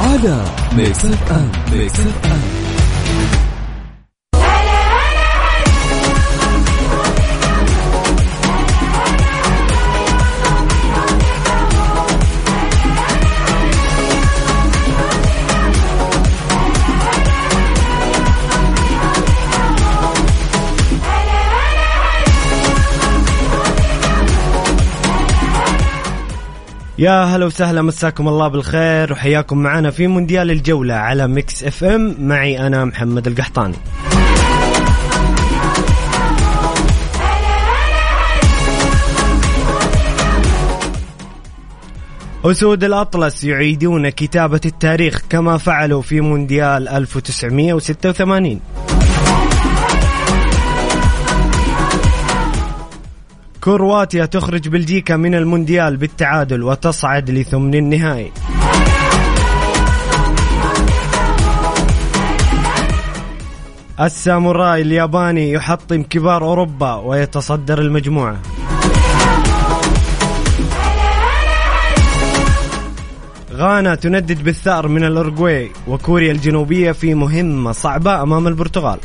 على ميكس اف أم. ميكس اف أم. يا هلا وسهلا مساكم الله بالخير وحياكم معنا في مونديال الجولة على Mix FM. معي أنا محمد القحطاني. أسود الأطلس يعيدون كتابة التاريخ كما فعلوا في مونديال 1986 كرواتيا تخرج بلجيكا من المونديال بالتعادل وتصعد لثمن النهائي. الساموراي الياباني يحطم كبار أوروبا ويتصدر المجموعة. غانا تندد بالثأر من الأورجواي وكوريا الجنوبية في مهمة صعبة أمام البرتغال.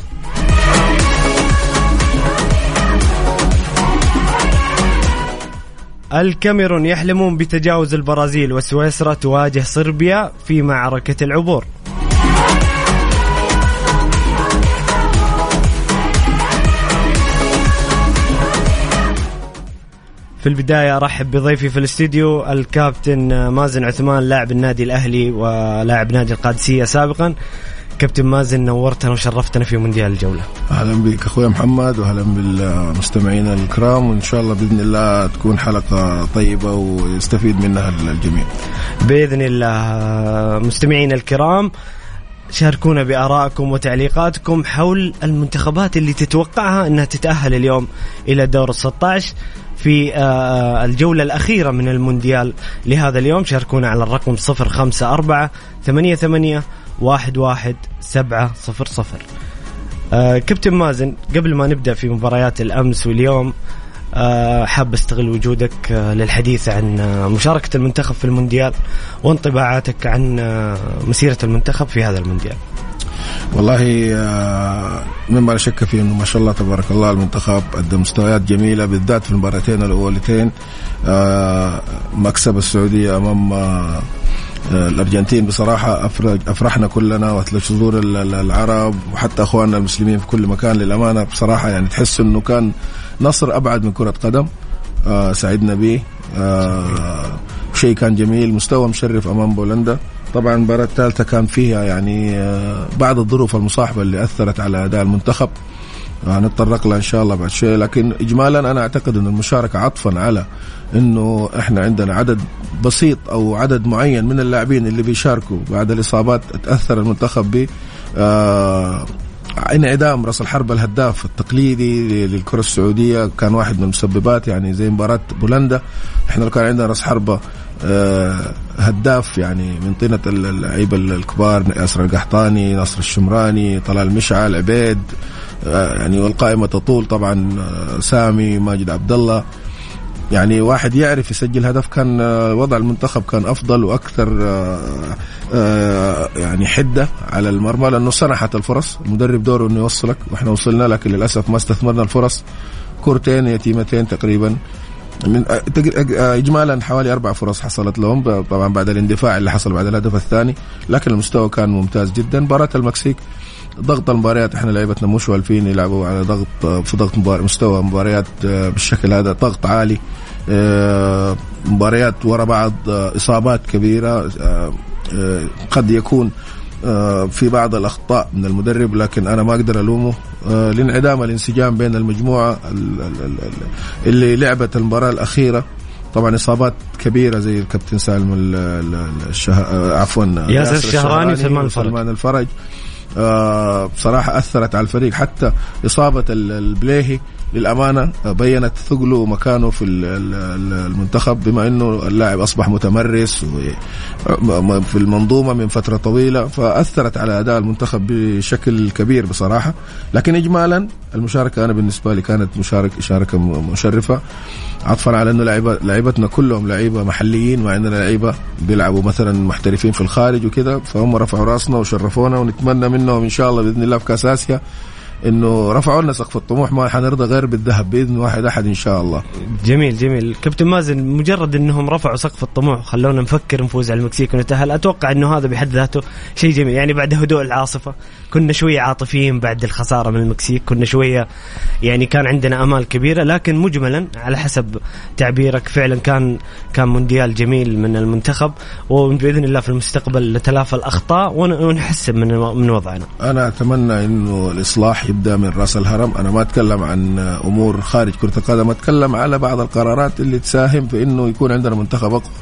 الكاميرون يحلمون بتجاوز البرازيل وسويسرا تواجه صربيا في معركة العبور. في البداية أرحب بضيفي في الاستديو الكابتن مازن عثمان لاعب النادي الأهلي ولاعب نادي القادسية سابقا. كابتن مازن نورتنا وشرفتنا في مونديال الجولة أهلا بك أخوي محمد واهلا بالمستمعين الكرام وإن شاء الله بإذن الله تكون حلقة طيبة ويستفيد منها الجميع. بإذن الله مستمعين الكرام شاركونا بآرائكم وتعليقاتكم حول المنتخبات اللي تتوقعها أنها تتأهل اليوم إلى دور 16 في آه، الجولة الأخيرة من المونديال لهذا اليوم شاركونا على الرقم 054 88 11 700 آه، كابتن مازن قبل ما نبدأ في مباريات الأمس واليوم آه، حاب أستغل وجودك آه، للحديث عن آه، مشاركة المنتخب في المونديال وانطباعاتك عن آه، مسيرة المنتخب في هذا المونديال. والله آه، مما لا شك فيه إنه ما شاء الله تبارك الله المنتخب قدم مستويات جميلة بالذات في المباراتين الأولتين. آه، مكسب السعودية أمام الأرجنتين بصراحة أفرحنا كلنا واثلج صدور ال- ال- العرب وحتى إخواننا المسلمين في كل مكان للأمانة. بصراحة يعني تحس إنه كان نصر أبعد من كرة قدم. آه، سعدنا به آه، شيء كان جميل. مستوى مشرف أمام بولندا. طبعا المباراة الثالثة كان فيها يعني آه، بعض الظروف المصاحبة اللي أثرت على أداء المنتخب. هنتطرق لها إن شاء الله بعد شوي. لكن اجمالا أنا أعتقد إن المشاركة عطفا على إنه إحنا عندنا عدد بسيط أو عدد معين من اللاعبين اللي بيشاركوا بعد الإصابات تأثر المنتخب ب آه انعدام رأس الحربة الهداف التقليدي للكرة السعودية. كان واحد من المسببات يعني زي مباراة بولندا. إحنا لو كان عندنا رأس حربة آه، هداف يعني من طينة اللعيبة الكبار ياسر القحطاني ناصر الشمراني طلال مشعل عبيد آه، يعني والقائمة تطول طبعا آه، سامي ماجد عبد الله يعني واحد يعرف يسجل هدف كان آه، وضع المنتخب كان أفضل وأكثر آه، آه، يعني حدة على المرمى لأنه سنحت الفرص. المدرب دوره إنه يوصلك وإحنا وصلنا لكن للأسف ما استثمرنا الفرص. كورتين يتيمتين تقريبا. من آه، تق- آه، اجمالا حوالي أربع فرص حصلت لهم طبعا بعد الاندفاع اللي حصل بعد الهدف الثاني لكن المستوى كان ممتاز جدا. مباراة المكسيك ضغط المباريات إحنا لعيبتنا مش والفين يلعبوا على ضغط في ضغط مبار... مستوى مباريات بالشكل هذا ضغط عالي مباريات ورا بعض إصابات كبيرة قد يكون في بعض الأخطاء من المدرب لكن أنا ما أقدر ألومه. آه، لانعدام الانسجام بين المجموعة ال- ال- ال- اللي لعبت المباراة الأخيرة. طبعا إصابات كبيرة زي الكابتن سالم ال- ال- الشه... آه، عفوا ياسر الشهراني وسلمان الفرج. سلمان الفرج آه، بصراحة أثرت على الفريق. حتى ال- البليهي للأمانة آه، بينت ثقله ومكانه في ال- ال- ال- المنتخب بما أنه اللاعب أصبح متمرس في المنظومة من فترة طويلة فأثرت على أداء المنتخب بشكل كبير بصراحة. لكن إجمالا المشاركة أنا بالنسبة لي كانت مشارك مشاركة م- مشرفة. عطفا على لعيبة لعيبتنا كلهم لعيبة محليين مع أننا لعيبة بيلعبوا مثلا محترفين في الخارج وكذا فهم رفعوا رأسنا وشرفونا ونتمنى منهم إن شاء الله بإذن الله في كأس آسيا إنه رفعوا لنا سقف الطموح ما حنرضى غير بالذهب بإذن واحد أحد إن شاء الله. جميل جميل. كابتن مازن مجرد إنهم رفعوا سقف الطموح وخلونا نفكر نفوز على المكسيك ونتأهل. أتوقع إنه هذا بحد ذاته شيء جميل. يعني بعد هدوء العاصفة كنا شوية عاطفيين بعد الخسارة من المكسيك كنا شوية يعني كان عندنا أمال كبيرة لكن مجملا على حسب تعبيرك فعلا كان كان مونديال جميل من المنتخب وبإذن الله في المستقبل نتلافى الأخطاء ون- ونحسن من من وضعنا. أنا أتمنى إنه الإصلاح يبدأ من رأس الهرم. أنا ما أتكلم عن أمور خارج كرة القدم أتكلم على بعض القرارات اللي تساهم في إنه يكون عندنا منتخب أقوى.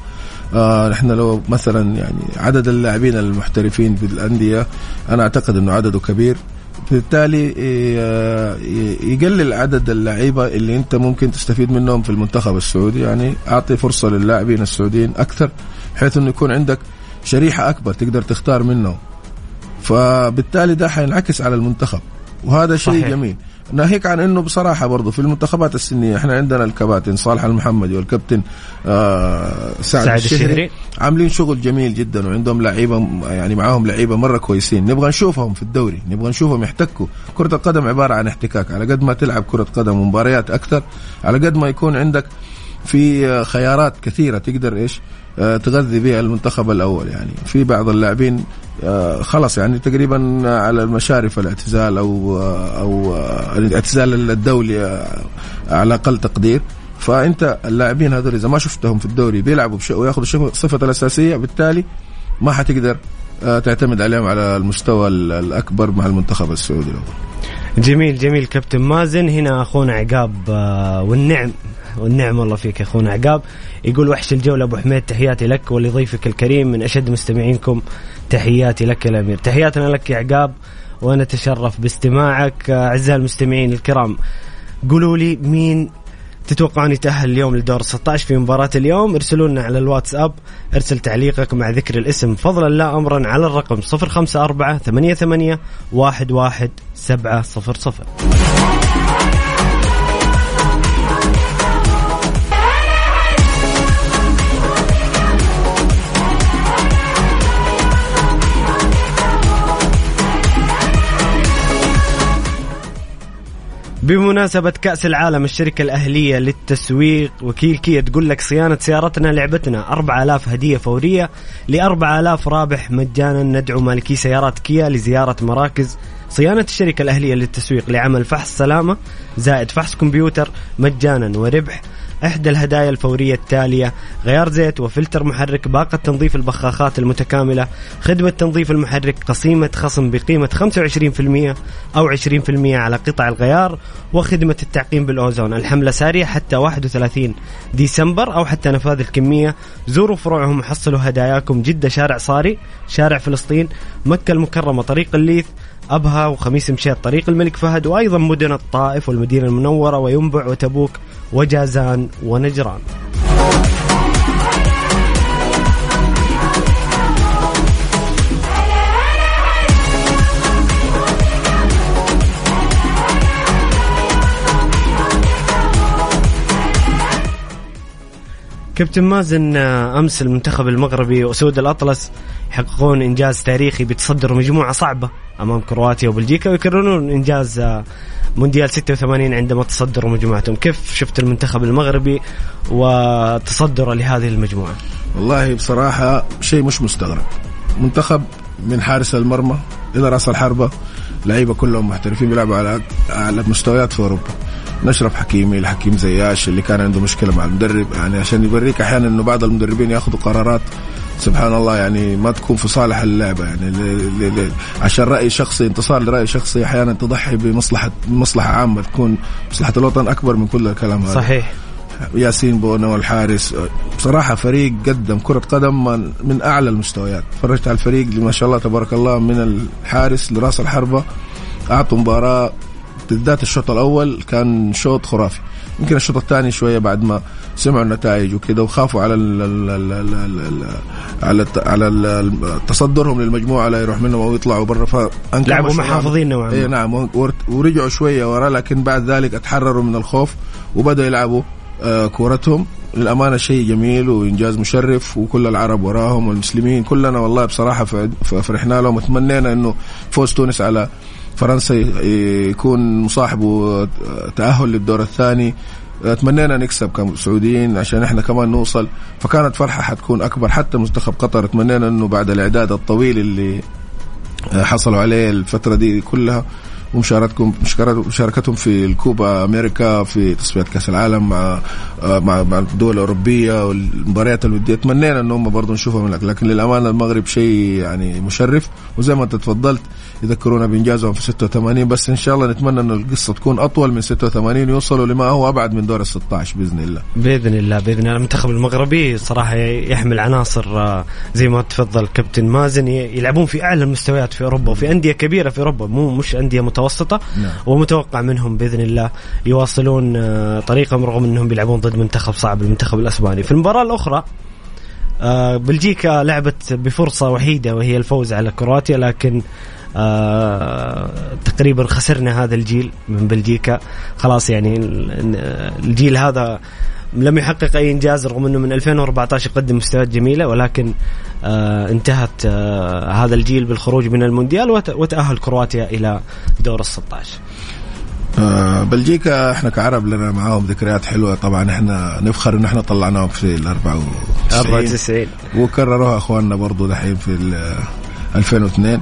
آه لو مثلا يعني عدد اللاعبين المحترفين في الأندية أنا أعتقد إنه عدده كبير. بالتالي آه، يقلل عدد اللعيبة اللي أنت ممكن تستفيد منهم في المنتخب السعودي. يعني أعطي فرصة للاعبين السعوديين أكثر بحيث إنه يكون عندك شريحة أكبر تقدر تختار منهم. فبالتالي ده حينعكس على المنتخب. وهذا شيء صحيح. جميل ناهيك عن إنه بصراحة برضه في المنتخبات السنية إحنا عندنا الكباتن صالح المحمدي والكابتن آه سعد, سعد الشهري, الشهري. عاملين شغل جميل جدا وعندهم لعيبة يعني معاهم لعيبة مرة كويسين نبغى نشوفهم في الدوري نبغى نشوفهم يحتكوا كرة القدم عبارة عن احتكاك على قد ما تلعب كرة قدم ومباريات أكثر على قد ما يكون عندك في خيارات كثيرة تقدر إيش تغذي بها المنتخب الأول يعني. في بعض اللاعبين آه، خلاص يعني تقريبا على المشارف الاعتزال أو آه، أو آه، الاعتزال الدولي آه، على أقل تقدير. فأنت اللاعبين هذول إذا ما شفتهم في الدوري بيلعبوا. ويأخذوا صفة الأساسية بالتالي ما حتقدر آه، تعتمد عليهم على المستوى ال- الأكبر مع المنتخب السعودي الأول. جميل جميل كابتن مازن. هنا أخونا عقاب آه، والنعم والنعم والله فيك يا أخونا عقاب. يقول وحش الجولة أبو حميد تحياتي لك ولضيفك الكريم من أشد مستمعينكم تحياتي لك يا الأمير. تحياتنا لك يا عقاب وأنا اتشرف باستماعك أعزائي المستمعين الكرام. قولوا لي مين تتوقعون يتأهل اليوم لدور 16 في مباراة اليوم؟ ارسلوا لنا على الواتساب ارسل تعليقك مع ذكر الاسم فضلا لا أمرا على الرقم 054 88 11 بمناسبة كأس العالم الشركة الأهلية للتسويق وكيل كيا تقول لك صيانة سيارتنا لعبتنا 4000 هدية فورية ل 4000 رابح مجانا ندعو مالكي سيارات كيا لزيارة مراكز صيانة الشركة الأهلية للتسويق لعمل فحص سلامة زائد فحص كمبيوتر مجانا وربح. إحدى الهدايا الفورية التالية غيار زيت وفلتر محرك باقة تنظيف البخاخات المتكاملة خدمة تنظيف المحرك قسيمة خصم بقيمة 25% أو 20% على قطع الغيار وخدمة التعقيم بالأوزون الحملة سارية حتى 31 ديسمبر أو حتى نفاذ الكمية زوروا فروعهم وحصلوا هداياكم جدة شارع صاري شارع فلسطين مكة المكرمة طريق الليث أبها وخميس مشيط طريق الملك فهد وأيضا مدن الطائف والمدينة المنورة وينبع وتبوك وجازان ونجران. كابتن مازن آه، أمس المنتخب المغربي واسود الأطلس يحققون إنجاز تاريخي بتصدر مجموعة صعبة أمام كرواتيا وبلجيكا ويكررون إنجاز آه، مونديال 86 عندما تصدروا مجموعتهم، كيف شفت المنتخب المغربي وتصدره لهذه المجموعة؟ والله بصراحة شيء مش مستغرب. منتخب من حارس المرمى إلى رأس الحربة لعيبة كلهم محترفين بيلعبوا على على مستويات في أوروبا. نشرف حكيمي لحكيم زياش اللي كان عنده مشكلة مع المدرب. يعني عشان يوريك أحيانا إنه بعض المدربين يأخذوا قرارات سبحان الله يعني ما تكون في صالح اللعبة. يعني ل- ل- ل- عشان رأي شخصي انتصار لرأي شخصي أحيانا تضحي بمصلحه مصلحة عامة تكون مصلحة الوطن أكبر من كل الكلام هذا. صحيح. ياسين بونا والحارس بصراحة فريق قدم كرة قدم من, أعلى المستويات. فرجت على الفريق اللي ما شاء الله تبارك الله من الحارس لرأس الحربة أعطوا مباراة بالذات الشوط الأول كان شوط خرافي يمكن الشوط الثاني شوية بعد ما سمعوا النتائج وكذا وخافوا على ال ال ال ال على على تصدرهم للمجموعة لا يروح منهم أو يطلعوا برا فأنكر لعبوا. محافظين نوعا ما. إيه نعم ورجعوا شوية ورا لكن بعد ذلك اتحرروا من الخوف وبدأوا يلعبوا آه، كورتهم للأمانة شيء جميل وإنجاز مشرف وكل العرب وراهم والمسلمين كلنا والله ف- فرحنا لهم وتمنينا إنه فوز تونس على فرنسا يكون مصاحبه تأهل للدور الثاني. تمنينا نكسب كسعوديين عشان إحنا كمان نوصل. فكانت فرحة حتكون أكبر. حتى منتخب قطر تمنينا أنه بعد الإعداد الطويل اللي حصلوا عليه الفترة دي كلها ومشاركتكم مشاركت- مشاركتهم في الكوبا أمريكا في تصفيات كأس العالم مع مع مع الدول الأوروبية والمباريات الوديه تمنينا إن هم برضه نشوفهم هناك. لكن للأمانة المغرب شيء يعني مشرف. وزي ما أنت تفضلت يذكرونا بإنجازهم في 86 بس إن شاء الله نتمنى انه القصة تكون أطول من 86 ويوصلوا لما هو أبعد من دور ال 16 بإذن الله. بإذن الله بإذن الله. المنتخب المغربي صراحة يحمل عناصر آه، زي ما تفضل كابتن مازن يلعبون في أعلى المستويات في أوروبا وفي أندية كبيرة في أوروبا مو مش أندية متوسطة. نعم. ومتوقع منهم بإذن الله يواصلون آه، طريقهم رغم إنهم بيلعبون ضد منتخب صعب المنتخب الأسباني في المباراة الأخرى آه، بلجيكا لعبت بفرصة وحيدة وهي الفوز على كرواتيا لكن آه تقريبا خسرنا هذا الجيل من بلجيكا خلاص يعني ال- الجيل هذا لم يحقق أي إنجاز رغم أنه من 2014 يقدم مستويات جميلة ولكن آه انتهت آه هذا الجيل بالخروج من المونديال وت- وتأهل كرواتيا إلى دور ال 16 آه، بلجيكا إحنا كعرب لنا معاهم ذكريات حلوة. طبعا إحنا نفخر إن إحنا طلعناهم في ال 94 94 وكرروها إخواننا برضو دحين في ال 2002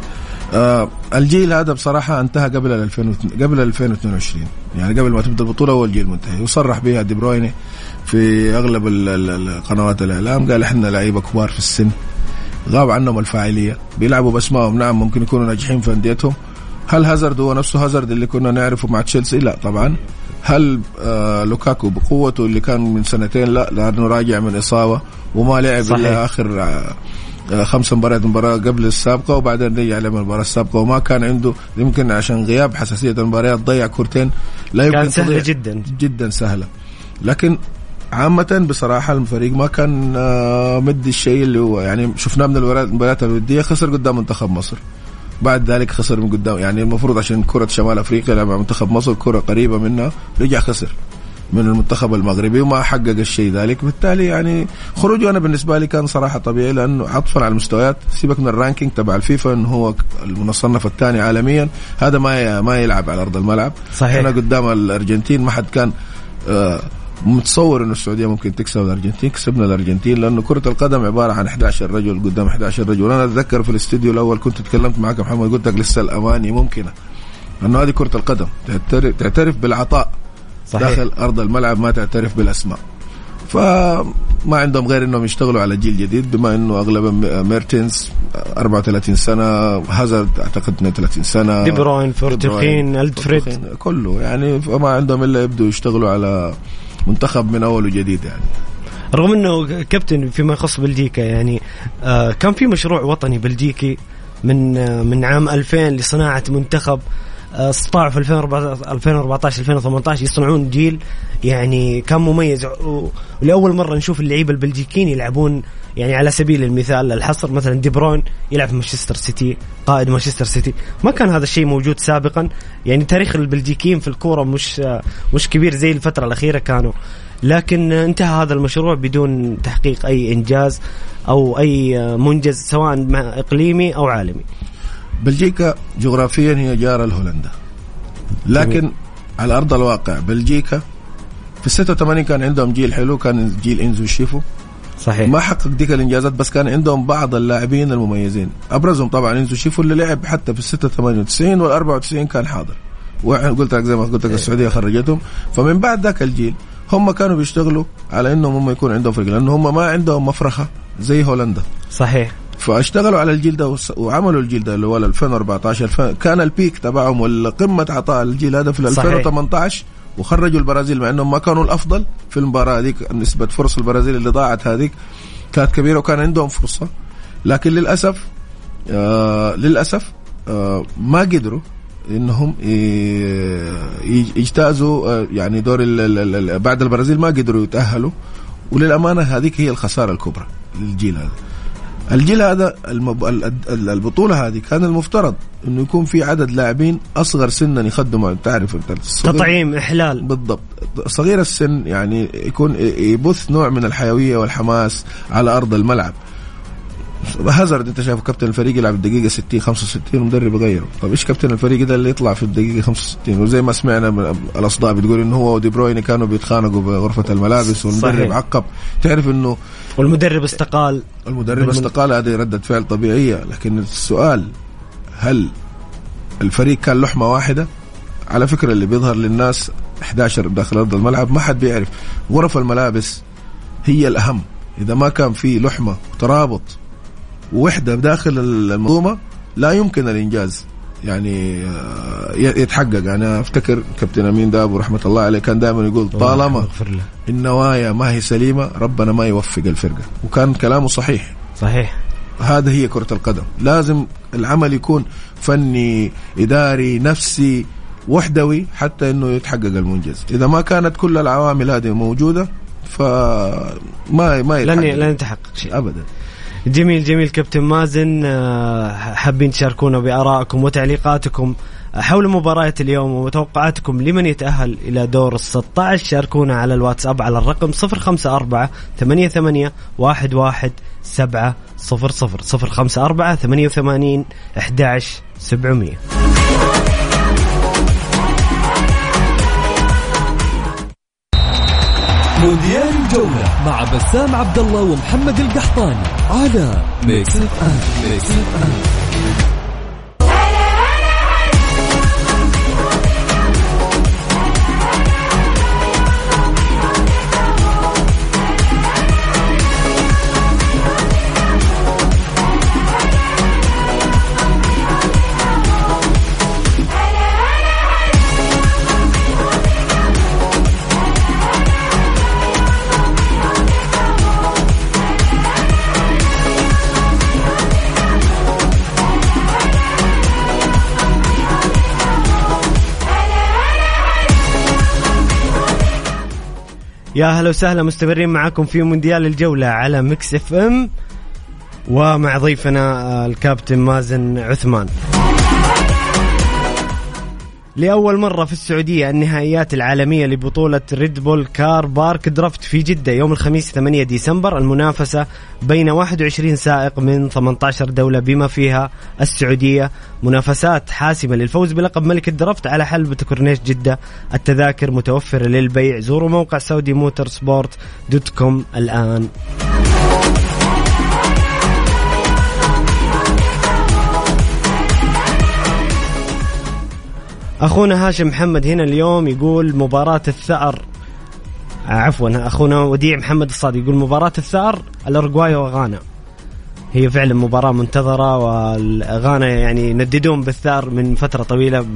آه الجيل هذا بصراحة انتهى قبل ال 2002 قبل ال 2022 يعني قبل ما تبدأ البطولة هو الجيل منتهي. وصرح بها دي برويني في أغلب قنوات الإعلام قال إحنا لعيبة كبار في السن. غاب عنهم الفاعلية. بيلعبوا بأسمائهم. نعم ممكن يكونوا ناجحين في أنديتهم. هل هازارد هو نفسه هازارد اللي كنا نعرفه مع تشيلسي؟ لا طبعا. هل آه لوكاكو بقوته اللي كان من سنتين؟ لا لأنه راجع من إصابة وما لعب. إلا آخر آه آه، خمس مباريات مباراة قبل السابقة وبعدين رجع لعب المباراة السابقة وما كان عنده يمكن عشان غياب حساسية المباريات ضيع كورتين. لا يمكن كان سهلة. جدا. جدا سهلة. لكن عامة بصراحة الفريق ما كان آه، مدي الشيء اللي هو يعني شفناه من المباريات الودية خسر قدام منتخب مصر. بعد ذلك خسر من قدام يعني المفروض عشان كرة شمال أفريقيا لعب مع منتخب مصر كرة قريبة منها رجع خسر من المنتخب المغربي وما حقق الشيء ذلك. بالتالي يعني خروجه أنا بالنسبة لي كان صراحة طبيعي لأنه عطفا على المستويات. سيبك من ال ranking تبع الفيفا إنه هو المصنف الثاني عالميا. هذا ما ما يلعب على أرض الملعب. صحيح. إحنا قدام الأرجنتين ما حد كان آه، متصور إنه السعودية ممكن تكسب الأرجنتين كسبنا الأرجنتين لأنه كرة القدم عبارة عن 11 رجل قدام 11 رجل. وأنا أتذكر في الاستديو الأول كنت تكلمت معك محمد قلت لك لسه الأماني ممكنة. لأنه هذه كرة القدم تعترف, تعترف بالعطاء. صحيح. داخل أرض الملعب ما تعترف بالأسماء. فما عندهم غير إنهم يشتغلوا على جيل جديد بما إنه أغلب ميرتنز 34 سنة هازارد أعتقد 32 سنة. دي بروين فيرتونخين ألدرفيرلد كله يعني فما عندهم إلا يبدوا يشتغلوا على منتخب من أول وجديد يعني. رغم إنه كابتن فيما يخص بلجيكا يعني آه كان في مشروع وطني بلجيكي من آه من عام 2000 لصناعة منتخب آه، استطاعوا في 2014 2014 2018 يصنعون جيل يعني كان مميز. ولأول مرة نشوف اللعيبة البلجيكيين يلعبون يعني على سبيل المثال الحصر مثلا دي بروين يلعب في مانشستر سيتي قائد مانشستر سيتي. ما كان هذا الشيء موجود سابقا. يعني تاريخ البلجيكيين في الكورة مش مش كبير زي الفترة الأخيرة كانوا. لكن انتهى هذا المشروع بدون تحقيق أي إنجاز أو أي منجز سواء مع إقليمي أو عالمي. بلجيكا جغرافيا هي جاره لهولندا لكن على أرض الواقع بلجيكا في 86 كان عندهم جيل حلو كان جيل إنزو شيفو. صحيح. ما حقق ديك الإنجازات بس كان عندهم بعض اللاعبين المميزين. أبرزهم طبعا انزو شيفو اللي لعب حتى في ال 96 وال 94 كان حاضر. وقلت لك زي ما قلت لك السعودية خرجتهم. فمن بعد ذاك الجيل هم كانوا بيشتغلوا على إنهم هم يكون عندهم فريق لأنه هم ما عندهم مفرخه زي هولندا. صحيح. فاشتغلوا على الجيل ده وعملوا الجيل ده اللي هو ال 2014 الف- كان البيك تبعهم وقمه عطاء الجيل هذا في صحيح. 2018 وخرجوا البرازيل مع أنهم ما كانوا الأفضل في المباراة هذيك نسبة فرص البرازيل اللي ضاعت هذيك كانت كبيرة وكان عندهم فرصة. لكن للأسف آه للأسف آه ما قدروا إنهم يجتازوا آه، يعني دور بعد البرازيل ما قدروا يتأهلوا. وللأمانة هذيك هي الخسارة الكبرى للجيل هذا. الجيل هذا المب... ال- ال- البطولة هذه كان المفترض إنه يكون في عدد لاعبين أصغر سنا يخدموا تعرف أنت تطعيم إحلال. بالضبط. صغير السن يعني يكون يبث نوع من الحيوية والحماس على أرض الملعب. هازارد انت شايف كابتن الفريق يلعب الدقيقة 60 65 ومدرب يغيره طب إيش كابتن الفريق ده اللي يطلع في الدقيقة 65 وزي ما سمعنا من الأصداء بتقول إنه هو ودي بروين كانوا بيتخانقوا بغرفة الملابس والمدرب صحيح. عقب. تعرف إنه والمدرب استقال. المدرب استقال هذه ردة فعل طبيعية. لكن السؤال هل الفريق كان لحمة واحدة؟ على فكرة اللي بيظهر للناس 11 داخل أرض الملعب ما حد بيعرف. غرف الملابس هي الأهم. إذا ما كان في لحمة وترابط ووحدة داخل المنظومة لا يمكن الإنجاز. يعني آه، يتحقق. أنا أفتكر كابتن أمين دابو رحمة الله عليه كان دائما يقول طالما النوايا ما هي سليمة ربنا ما يوفق الفرقة. وكان كلامه صحيح. صحيح. هذا هي كرة القدم. لازم العمل يكون فني إداري نفسي وحدوي حتى إنه يتحقق المنجز. إذا ما كانت كل العوامل هذه موجودة فما ما لن يتحقق لن يتحقق شيء. ابدا. جميل جميل. كابتن مازن آه، حابين تشاركونا بآرائكم وتعليقاتكم حول مباراة اليوم وتوقعاتكم لمن يتأهل إلى دور ال 16 شاركونا على الواتساب على الرقم 054 88 11 700 054 88 11 700 مونديال الجولة مع بسام عبد الله ومحمد القحطاني على Mix FM Mix F يا هلا وسهلا مستمرين معكم في مونديال الجولة على Mix FM ومع ضيفنا الكابتن مازن عثمان. لأول مرة في السعودية النهائيات العالمية لبطولة Red Bull Car Park Drift في جدة يوم الخميس 8 ديسمبر. المنافسة بين 21 سائق من 18 دولة بما فيها السعودية. منافسات حاسمة للفوز بلقب ملك ال drift على حلبة كورنيش جدة. التذاكر متوفرة للبيع. زوروا موقع سعودي motorsport dot com الآن. أخونا هاشم محمد هنا اليوم يقول مباراة الثأر. آه، عفوا أخونا وديع محمد الصادق يقول مباراة الثأر الاورجواي وغانا هي فعلا مباراة منتظرة وغانا يعني ينددون بالثأر من فترة طويلة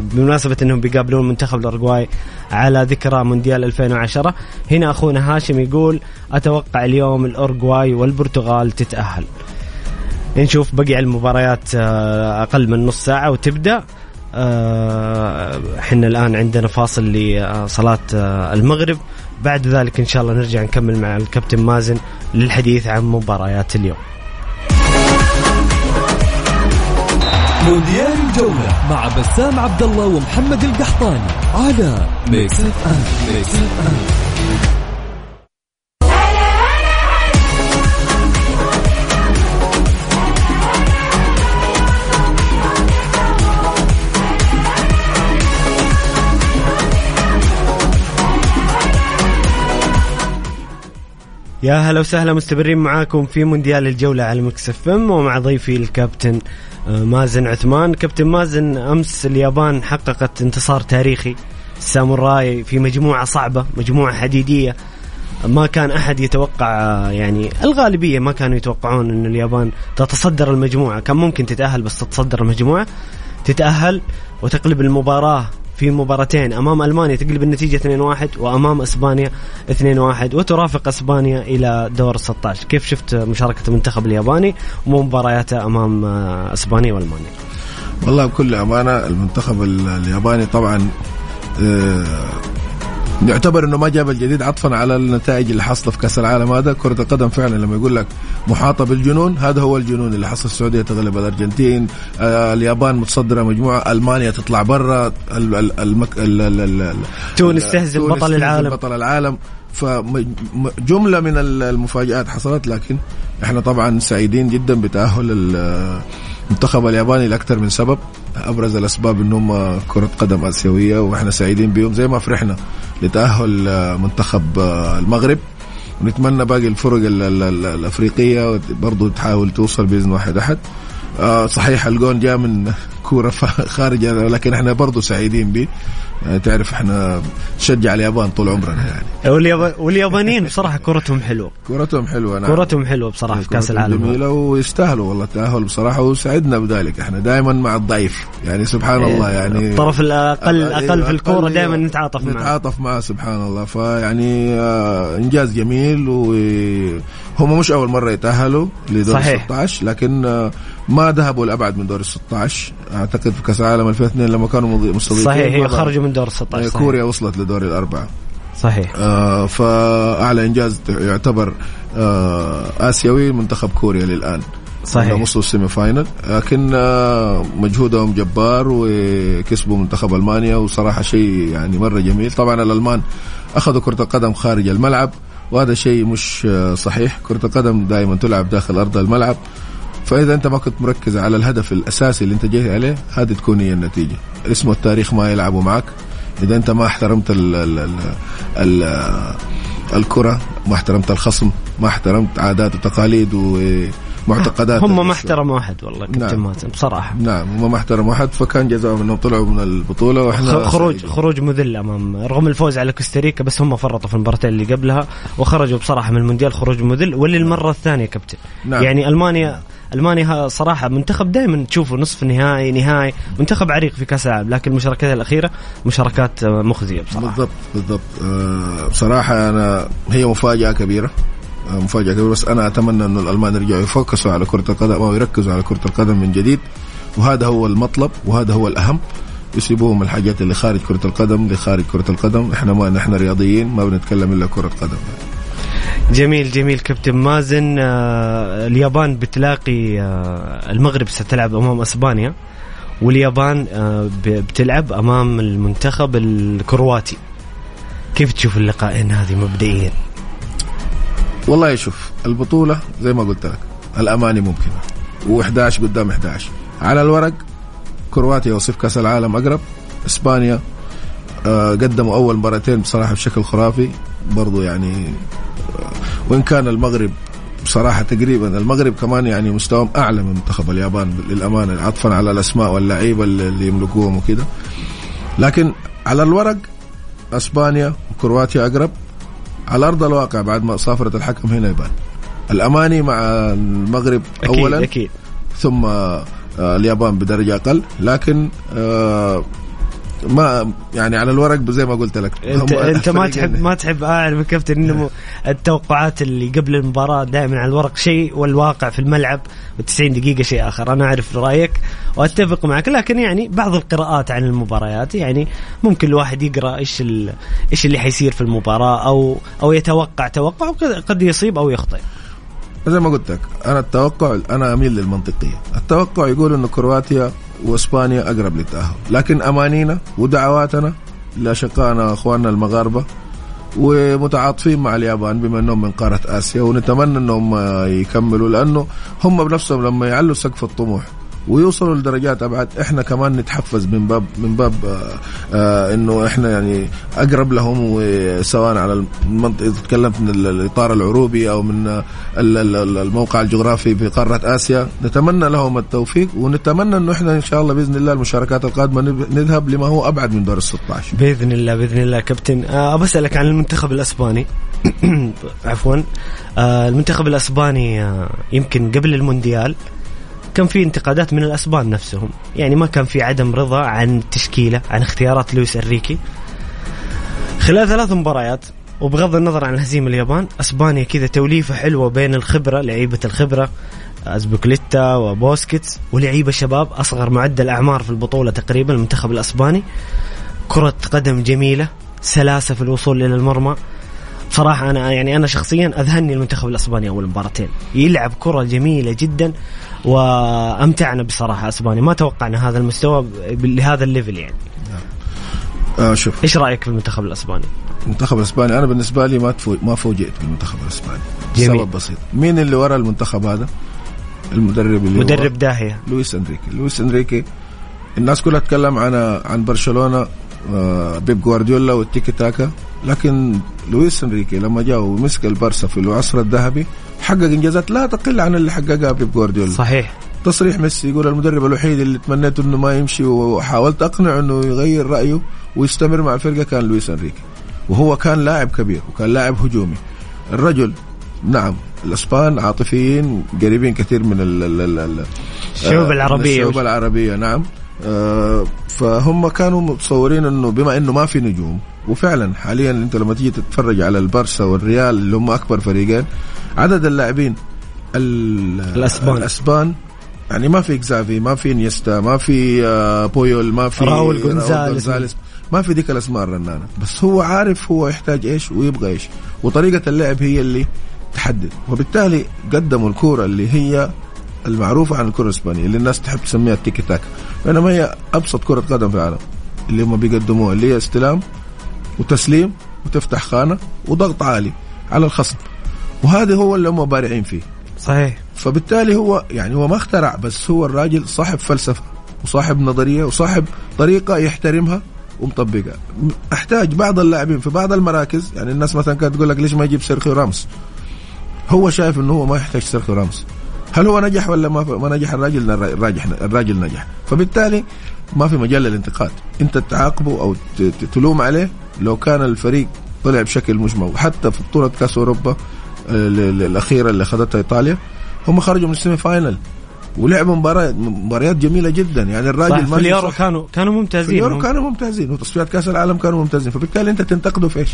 بمناسبة إنهم بيقابلون منتخب الاورجواي على ذكرى مونديال 2010 هنا أخونا هاشم يقول أتوقع اليوم الاورجواي والبرتغال تتأهل. نشوف بقي المباريات آه، أقل من نص ساعة وتبدأ. آه، إحنا الآن عندنا فاصل لصلاة آه، المغرب. بعد ذلك إن شاء الله نرجع نكمل مع الكابتن مازن للحديث عن مباريات اليوم. مونديال الجولة مع بسام عبد الله ومحمد القحطاني على Mix FM Mix FM يا هلا وسهلا مستمرين معاكم في مونديال الجولة على Mix FM ومع ضيفي الكابتن آه، مازن عثمان. كابتن مازن أمس اليابان حققت انتصار تاريخي الساموراي في مجموعة صعبة مجموعة حديدية. ما كان أحد يتوقع آه، يعني الغالبية ما كانوا يتوقعون إن اليابان تتصدر المجموعة. كان ممكن تتأهل بس تتصدر المجموعة تتأهل وتقلب المباراة في مباراتين. أمام ألمانيا تقلب النتيجة 2-1 وأمام إسبانيا 2-1 وترافق إسبانيا إلى دور 16 كيف شفت مشاركة المنتخب الياباني ومبارياته أمام آه، إسبانيا وألمانيا؟ والله بكل أمانة المنتخب ال- الياباني طبعا آه، يعتبر إنه ما جاب الجديد عطفا على النتائج اللي حصلت في كأس العالم هذا. كرة القدم فعلا لما يقول لك محاطة بالجنون هذا هو الجنون اللي حصل. السعودية تغلب الأرجنتين آه، اليابان متصدرة مجموعة ألمانيا تطلع برا تونس تهزم بطل العالم. بطل العالم. فجملة من ال- المفاجآت حصلت لكن إحنا طبعا سعيدين جدا بتأهل ال- المنتخب الياباني لأكثر من سبب أبرز الأسباب أنهم كرة قدم آسيوية وإحنا سعيدين بهم زي ما فرحنا لتأهل منتخب المغرب. ونتمنى باقي الفرق ال- ال- ال- الأفريقية برضو تحاول توصل بإذن واحد أحد. آه، صحيح الجون جاء من كورة ف- خارج لكن إحنا برضو سعيدين به. يعني تعرف إحنا نشجع اليابان طول عمرنا يعني. واليابا- واليابانيين بصراحة كرتهم حلوة. كورتهم حلوة نعم. كرتهم حلوة بصراحة في كأس العالم. جميلة ويستاهلوا والله التأهل بصراحة وسعدنا بذلك. إحنا دائما مع الضعيف يعني سبحان الله يعني. إيه، الطرف الاقل أقل في الكورة دائما نتعاطف معه. نتعاطف معه سبحان الله. فيعني آه إنجاز جميل وهم مش أول مرة يتأهلوا لدور صحيح. 16 لكن آه ما ذهبوا لأبعد من دور 16 أعتقد في كأس العالم 2002 لما كانوا مستضيفين صحيح خرجوا من دور 16 آه، صحيح. كوريا وصلت لدور الأربعة. صحيح. آه فأعلى إنجاز يعتبر آه آسيوي منتخب كوريا للآن. صحيح. وصلوا السيمي فاينل لكن آه مجهودهم جبار وكسبوا منتخب ألمانيا وصراحة شيء يعني مرة جميل. طبعا الألمان أخذوا كرة القدم خارج الملعب وهذا شيء مش آه، صحيح. كرة القدم دائما تلعب داخل أرض الملعب. فإذا أنت ما كنت مركز على الهدف الأساسي اللي أنت جاي عليه هذه تكون هي النتيجة اسمه التاريخ ما يلعبوا معك إذا أنت ما احترمت ال ال ال ال الكرة ما احترمت الخصم ما احترمت عادات وتقاليد ومعتقدات هم ما. احترموا أحد والله كابتن نعم. مازن بصراحة نعم هم ما احترموا أحد فكان جزاهم إنهم طلعوا من البطولة وإحنا خروج سعيدين. خروج مذل أمام رغم الفوز على كوستاريكا بس هم فرطوا في المباراتين اللي قبلها وخرجوا بصراحة من المونديال خروج مذل وللمرة الثانية كابتن نعم. يعني ألمانيا ألمانيا صراحة منتخب دائما تشوفه نصف نهائي نهائي. منتخب عريق في كأس العالم لكن المشاركات الأخيرة مشاركات آه، مخزية بصراحة. بالضبط بالضبط. آه بصراحة أنا هي مفاجأة كبيرة آه مفاجأة كبيرة. بس أنا أتمنى إنه الألمان يرجعوا يفوكسوا على كرة القدم أو يركزوا على كرة القدم من جديد. وهذا هو المطلب وهذا هو الأهم. يسيبوهم الحاجات اللي خارج كرة القدم لخارج كرة القدم. إحنا ما نحن رياضيين ما بنتكلم إلا كرة قدم. جميل جميل كابتن مازن. آه، اليابان بتلاقي آه، المغرب ستلعب أمام إسبانيا واليابان آه، بتلعب أمام المنتخب الكرواتي. كيف تشوف اللقاءين هذه مبدئيا؟ والله شوف البطولة زي ما قلت لك الأماني ممكنة. و11 قدام 11 على الورق كرواتيا وصيف كأس العالم أقرب. إسبانيا قدموا أول مباراتين بصراحة بشكل خرافي. برضو يعني وإن كان المغرب بصراحة تقريبا المغرب كمان يعني مستواهم أعلى من منتخب اليابان للأمانة عطفا على الأسماء واللعيبة اللي يملكوهم وكده. لكن على الورق أسبانيا وكرواتيا أقرب. على أرض الواقع بعد ما صافره الحكم هنا يبان. الأماني مع المغرب أكيد اولا أكيد. ثم آه، اليابان بدرجة أقل. لكن آه، ما يعني على الورق زي ما قلت لك. انت انت ما تحب ما تحب أعرف كابتن إنه التوقعات اللي قبل المباراة دائما على الورق شيء والواقع في الملعب و90 دقيقة شيء آخر. أنا أعرف رأيك وأتفق معك لكن يعني بعض القراءات عن المباريات يعني ممكن الواحد يقرأ إيش إيش اللي حيصير في المباراة أو أو يتوقع توقع وقد- قد يصيب أو يخطئ. زي ما قلت لك أنا التوقع أنا أميل للمنطقية. التوقع يقول إنه كرواتيا وإسبانيا أقرب للتأهل. لكن أمانينا ودعواتنا لأشقائنا أخواننا المغاربة ومتعاطفين مع اليابان بما إنهم من قارة آسيا ونتمنى إنهم يكملوا لأنه هم بنفسهم لما يعلوا سقف الطموح ويوصلوا لدرجات أبعد. إحنا كمان نتحفز من باب من باب آه آه إنه إحنا يعني أقرب لهم وسواء على المنطقة تكلمت من ال- الإطار العروبي أو من ال- ال- ال- الموقع الجغرافي في قارة آسيا نتمنى لهم التوفيق ونتمنى إنه إحنا إن شاء الله بإذن الله المشاركات القادمة نذهب لما هو أبعد من دور ال 16 بإذن الله بإذن الله كابتن. آه بسالك عن المنتخب الأسباني. عفوا. المنتخب الأسباني يمكن قبل المونديال كان في انتقادات من الأسبان نفسهم. يعني ما كان في عدم رضا عن التشكيله عن اختيارات لويس أنريكي. خلال ثلاث مباريات وبغض النظر عن هزيمه اليابان أسبانيا كذا توليفة حلوة بين الخبرة لعيبة الخبرة أزبوكليتا وبوسكيتس ولعيبة شباب أصغر معدل أعمار في البطولة تقريبا المنتخب الأسباني. كرة قدم جميلة سلاسة في الوصول إلى المرمى. بصراحة أنا يعني أنا شخصيا أذهلني المنتخب الأسباني أول مباراتين. يلعب كرة جميلة جدا. وأمتعنا بصراحة أسبانيا ما توقعنا هذا المستوى لهذا ال level يعني. آه شوف. إيش رأيك في المنتخب الأسباني؟ المنتخب الأسباني أنا بالنسبة لي ما تفو... ما فوجئت بالمنتخب الأسباني. جميل. سبب بسيط. مين اللي ورا المنتخب هذا؟ المدرب اللي مدرب داهية. لويس أنريكي. لويس أنريكي الناس كلها تتكلم عن عن برشلونة. بيب جوارديولا والتيكي تاكا. لكن لويس انريكي لما جاء ومسك البارسا في العصر الذهبي حقق إنجازات لا تقل عن اللي حققها بيب جوارديولا. صحيح. تصريح ميسي يقول المدرب الوحيد اللي تمنيت إنه ما يمشي وحاولت أقنعه إنه يغير رأيه ويستمر مع الفرقه كان لويس انريكي. وهو كان لاعب كبير وكان لاعب هجومي. الرجل نعم الأسبان عاطفيين قريبين كثير من ال ال ال ال الشعوب آه، العربية. من الشعوب العربية نعم. آه، فهم كانوا متصورين إنه بما إنه ما في نجوم وفعلا حاليا أنت لما تيجي تتفرج على البارسا والريال اللي هم أكبر فريقين عدد اللاعبين ال- الأسبان. الأسبان يعني ما في إكزافي ما في إنييستا ما في آه، بويول ما في راؤول جونزاليس. ما في ديك الأسماء الرنانة بس هو عارف هو يحتاج إيش ويبغى إيش وطريقة اللعب هي اللي تحدد وبالتالي قدموا الكورة اللي هي المعروفة عن الكرة الإسبانية اللي الناس تحب تسميها التيكي تاكا بينما هي أبسط كرة قدم في العالم اللي هم بيقدموها اللي هي استلام وتسليم وتفتح خانة وضغط عالي على الخصم. وهذا هو اللي هم بارعين فيه. صحيح. فبالتالي هو يعني هو ما اخترع بس هو الراجل صاحب فلسفة وصاحب نظرية وصاحب طريقة يحترمها ومطبقها. أحتاج بعض اللاعبين في بعض المراكز يعني الناس مثلا كانت تقول لك ليش ما يجيب سيرخيو راموس؟ هو شايف إنه هو ما يحتاج سيرخيو راموس. هل هو نجح ولا ما ما نجح؟ الراجل الراجل الراجل نجح. فبالتالي ما في مجال للانتقاد. انت تعاقبه أو تلوم عليه لو كان الفريق طلع بشكل مجمل وحتى في بطولة كأس أوروبا آه، ال- ال- الأخيرة اللي أخذتها إيطاليا هم خرجوا من ال semi final ولعبوا مباريات مباريات جميلة جدا. يعني الراجل صح في اليورو. كانوا كانوا في ممتازين اليورو هم. كانوا ممتازين. وتصفيات كأس العالم كانوا ممتازين. فبالتالي أنت تنتقده في إيش؟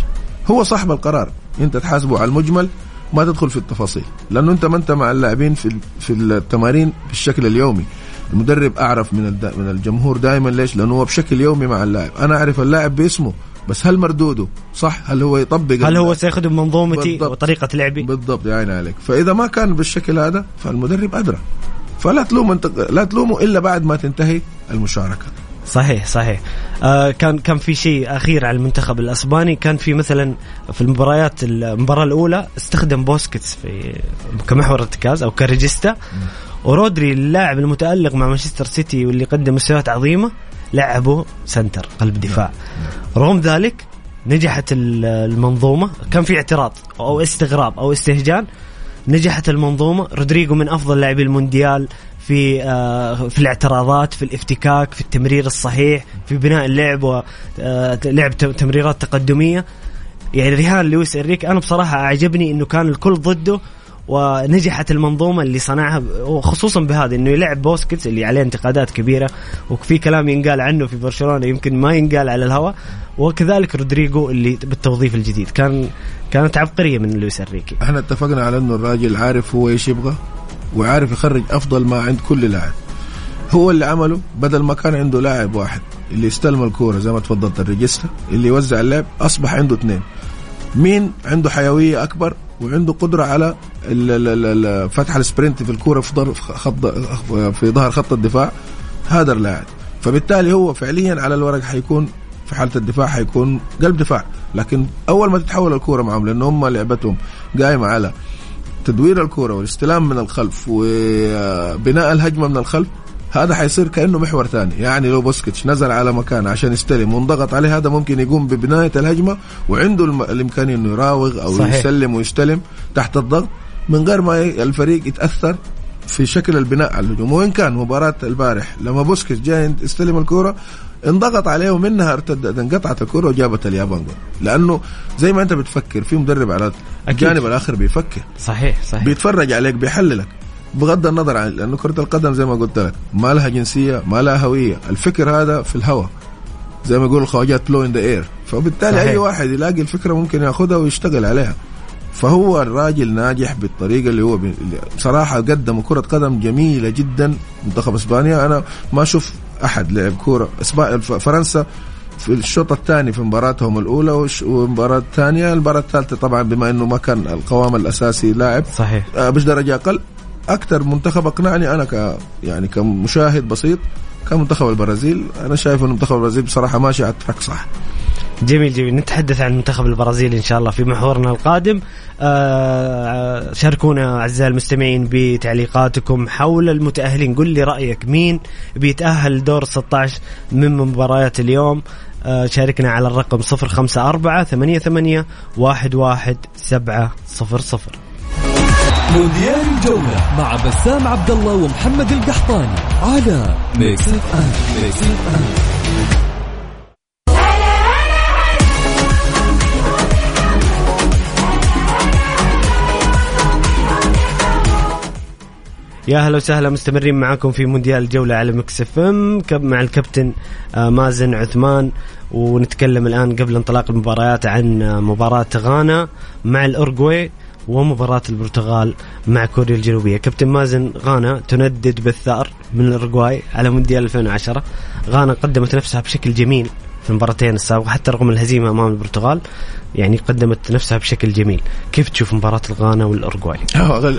هو صاحب القرار. أنت تحاسبه على المجمل. ما تدخل في التفاصيل لأنه أنت ما أنت مع اللاعبين في في التمارين بالشكل اليومي. المدرب أعرف من. من الجمهور دائما ليش؟ لأنه هو بشكل يومي مع اللاعب. أنا أعرف اللاعب باسمه بس هل مردوده؟ صح؟ هل هو يطبق هل هو سيخدم منظومتي بالضبط. وطريقة لعبي؟ بالضبط يا عيني عليك. فإذا ما كان بالشكل هذا فالمدرب أدرى. فلا تلوم أنت لا تلومه إلا بعد ما تنتهي المشاركة. صحيح صحيح. آه كان كان في شيء أخير على المنتخب الأسباني. كان في مثلا في المباريات المباراة الأولى استخدم بوسكيتس في كمحور ارتكاز أو ك regista. ورودري اللاعب المتألق مع مانشستر سيتي واللي قدم مستويات عظيمة لعبه center قلب دفاع. رغم ذلك نجحت ال- المنظومة. كان في اعتراض أو استغراب أو استهجان. نجحت المنظومة. رودري هو من أفضل لاعبي المونديال. في آه، في الاعتراضات في الافتكاك في التمرير الصحيح في بناء اللعب ولعب تمريرات تقدمية. يعني رهان لويس انريكي أنا بصراحة أعجبني إنه كان الكل ضده ونجحت المنظومة اللي صنعها وخصوصا بهذا إنه يلعب بوسكيتس اللي عليه انتقادات كبيرة وفي كلام ينقال عنه في برشلونة يمكن ما ينقال على الهواء وكذلك رودري هو اللي بالتوظيف الجديد. كان كانت عبقرية من لويس إنريكي. إحنا اتفقنا على إنه الراجل عارف هو إيش يبغى. وعارف يخرج أفضل ما عند كل لاعب. هو اللي عمله بدل ما كان عنده لاعب واحد اللي يستلم الكورة زي ما تفضلت ال regista اللي يوزع اللعب أصبح عنده اثنين مين عنده حيوية أكبر وعنده قدرة على فتح ال sprint في الكورة في خط في ظهر خط الدفاع؟ هذا اللاعب. فبالتالي هو فعليا على الورق حيكون في حالة الدفاع حيكون قلب دفاع. لكن أول ما تتحول الكورة معهم لأن هم لعبتهم قايمة على تدوير الكرة والاستلام من الخلف وبناء الهجمة من الخلف هذا حيصير كأنه محور ثاني يعني لو بوسكيتش نزل على مكان عشان يستلم وانضغط عليه هذا ممكن يقوم ببناية الهجمة وعنده الإمكانية إنه يراوغ أو صحيح. يسلم ويستلم تحت الضغط من غير ما الفريق يتأثر في شكل البناء على الهجوم وين كان مباراة البارح لما بوسكيتس جاي يستلم الكره انضغط عليه ومنها ارتدت انقطعت الكرة وجابت اليابان جول. لأنه زي ما أنت بتفكر في مدرب على الجانب الآخر بيفكر. صحيح صحيح. بيتفرج عليك بيحللك. بغض النظر عن لأنه كرة القدم زي ما قلت لك ما لها جنسية ما لها هوية. الفكر هذا في الهواء زي ما يقول الخواجات in the air فبالتالي صحيح. اي واحد يلاقي الفكرة ممكن ياخذها ويشتغل عليها. فهو الراجل ناجح بالطريقة اللي هو بصراحه قدموا كرة قدم جميلة جدا. منتخب إسبانيا أنا ما أشوف أحد لعب كورة. الف- فرنسا في الشوط الثاني في مباراتهم الأولى والمباراه الثانية المباراة الثالثة طبعا بما إنه ما كان القوام الأساسي لاعب. صحيح. آه، مش درجة أقل. أكثر منتخب أقنعني أنا ك يعني كمشاهد بسيط كان منتخب البرازيل. أنا شايف إنه منتخب البرازيل بصراحة ماشي على التراك صح. جميل جميل. نتحدث عن منتخب البرازيل إن شاء الله في محورنا القادم. آه شاركونا أعزائي المستمعين بتعليقاتكم حول المتأهلين. قل لي رأيك مين بيتأهل لدور 16 من مباريات اليوم؟ آه شاركنا على الرقم 054 88 11700 مونديال الجولة مع بسام عبد الله ومحمد القحطاني على Mix FM Mix FM يا هلا وسهلا مستمرين معاكم في مونديال الجولة على Mix FM. مع الكابتن آه، مازن عثمان. ونتكلم الآن قبل انطلاق المباريات عن آه، مباراة غانا مع الأورجواي ومباراة البرتغال مع كوريا الجنوبية. كابتن مازن غانا تندد بالثأر من الأورجواي على مونديال 2010 غانا قدمت نفسها بشكل جميل. في المباراتين السابقة حتى رغم الهزيمة أمام البرتغال يعني قدمت نفسها بشكل جميل كيف تشوف مباراة الغانا والأورجواي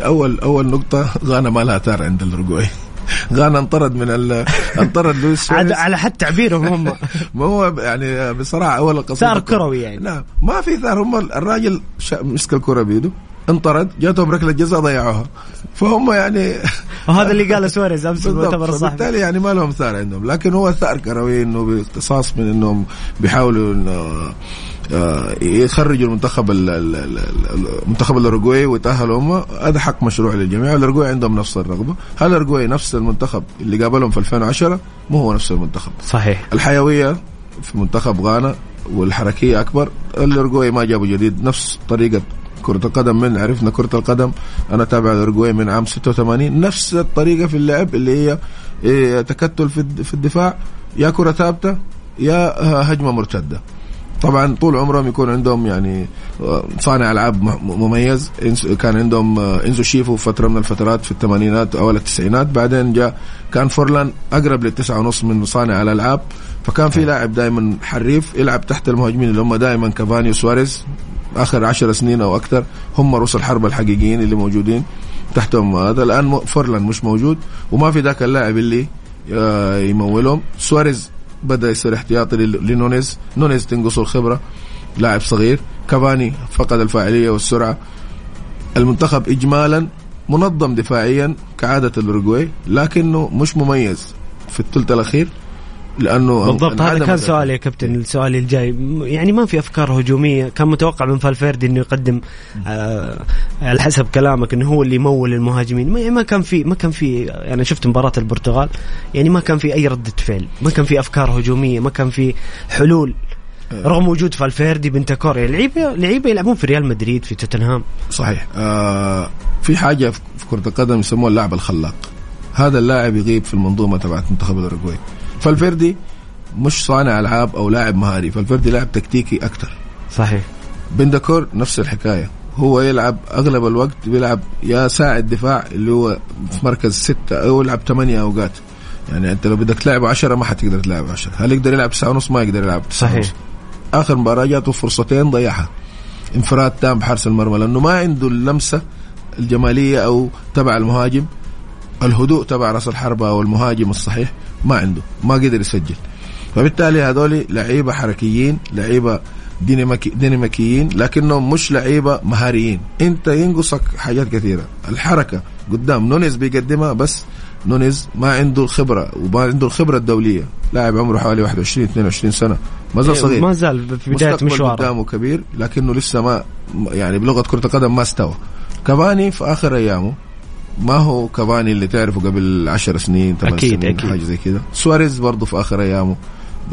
اول أول نقطة غانا ما لها ثار عند الاورجواي غانا انطرد من ال... انطرد لويس على. على حد تعبيرهم هم ما هو يعني بصراحة أول القصيدة ثار كروي يعني. لا ما في ثار هم الراجل. مسك الكرة بيده انطرد جاتهم ركلة جزاء ضيعوها فهم يعني وهذا اللي قاله سواريز أمس المؤتمر الصحفي فبالتالي يعني ما لهم ثار عندهم لكن هو ثار كروي إنه باختصاص من إنهم بيحاولوا إنه آه، يخرجوا المنتخب ال- ال- ال- ال- المنتخب الاورجواي ويتأهلوا هم. هذا حق مشروع للجميع. الاورجواي عندهم نفس الرغبة. هل الاورجواي نفس المنتخب اللي قابلهم في 2010 مو هو نفس المنتخب. صحيح. الحيوية في منتخب غانا والحركية أكبر. الاورجواي ما جابوا جديد نفس طريقة كرة القدم من عرفنا كرة القدم. أنا تابع الأورجواي من عام 86 نفس الطريقة في اللعب اللي هي إيه، تكتل في الد- في الدفاع. يا كرة ثابتة يا هجمة مرتدة. طبعا طول عمرهم يكون عندهم يعني آه، صانع ألعاب مميز. كان عندهم آه، إنزو شيفو فترة من الفترات في الثمانينات أو التسعينات. بعدين جاء كان فورلان أقرب للتسعة ونص من صانع الألعاب. فكان في لاعب دائما حريف يلعب تحت المهاجمين اللي هم دائما كافاني وسواريز آخر عشر سنين أو أكثر هم رؤوس الحربة الحقيقيين اللي موجودين تحتهم. هذا الآن فورلان مش موجود وما في ذاك اللاعب اللي آه، يمولهم. سواريز بدأ يصير احتياطي لنونيز. نونيز تنقصه الخبرة. لاعب صغير. كافاني فقد الفاعلية والسرعة. المنتخب اجمالا منظم دفاعيا كعادة الاورجواي لكنه مش مميز. في الثلث الأخير لأنه بالضبط هذا كان. سؤالي يا كابتن السؤال الجاي. يعني ما في أفكار هجومية. كان متوقع من فالفيردي إنه يقدم آه على حسب كلامك إنه هو اللي يمول المهاجمين. ما, ما كان في ما كان في أنا شفت مباراة البرتغال يعني ما كان في أي ردة فعل. ما كان في أفكار هجومية ما كان في حلول. رغم وجود فالفيردي بنتانكور يعني لعيبه لعيبة يلعبون في ريال مدريد في توتنهام. صحيح. آه في حاجة في في كرة القدم يسموها اللاعب الخلاق. هذا اللاعب يغيب في المنظومة تبعت منتخب الأوروغواي. فالفيردي مش صانع ألعاب أو لاعب مهاري فالفيردي لاعب تكتيكي أكثر صحيح. بنتانكور نفس الحكاية هو يلعب أغلب الوقت بيلعب يا ساعد دفاع اللي هو في مركز ستة أو يلعب ثمانية أوقات. يعني أنت لو بدك تلعبه عشرة ما حتقدر تلعب عشرة. هل يقدر يلعب تسعة ونص؟ ما يقدر يلعب تسعة صحيح. ونص. آخر مباراة جاته فرصتين ضيعها. انفراد تام بحارس المرمى لأنه ما عنده اللمسة الجمالية أو تبع المهاجم. الهدوء تبع راس الحربة أو المهاجم الصحيح. ما عنده ما قدر يسجل. فبالتالي هذول لعيبة حركيين لعيبة ديناميكي ديناميكيين لكنهم مش لعيبة مهاريين. انت ينقصك حاجات كثيرة. الحركة قدام نونيز بيقدمها بس نونيز ما عنده خبرة وما عنده الخبرة الدولية. لاعب عمره حوالي 21 22 سنة. ما زال صغير. ما زال في بداية مشواره. قدامه كبير لكنه لسه ما يعني بلغة كرة القدم ما استوى. كافاني في آخر أيامه ما هو كافاني اللي تعرفه قبل 10 سنين 8 أكيد، سنين أكيد. حاجة زي كذا سواريز برضه في آخر أيامه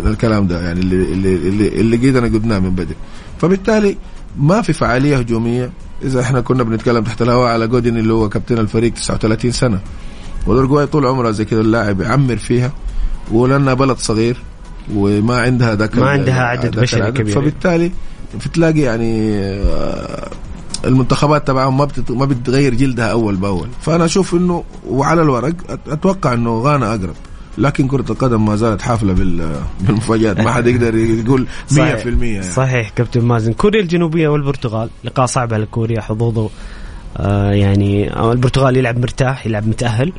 الكلام ده يعني اللي اللي اللي, اللي قيدنا قدناه من بدري فبالتالي ما في فعالية هجومية إذا إحنا كنا بنتكلم تحت الهواء على جودين اللي هو كابتن الفريق 39 سنة والأورجواي طول عمرها زي كذا اللاعب يعمر فيها ولانها بلد صغير وما عندها ذاك ما عندها عدد بشري. كبير. فبالتالي بتلاقي يعني آه، المنتخبات تبعهم ما بتت... ما بتغير جلدها أول بأول. فأنا أشوف إنه وعلى الورق أتوقع إنه غانا أقرب. لكن كرة القدم ما زالت حافلة بال... بالمفاجآت. ما حد يقدر يقول 100% صحيح. يعني. صحيح كابتن مازن. كوريا الجنوبية والبرتغال لقاء صعب على كوريا حظوظه آه يعني آه، البرتغال يلعب مرتاح يلعب متأهل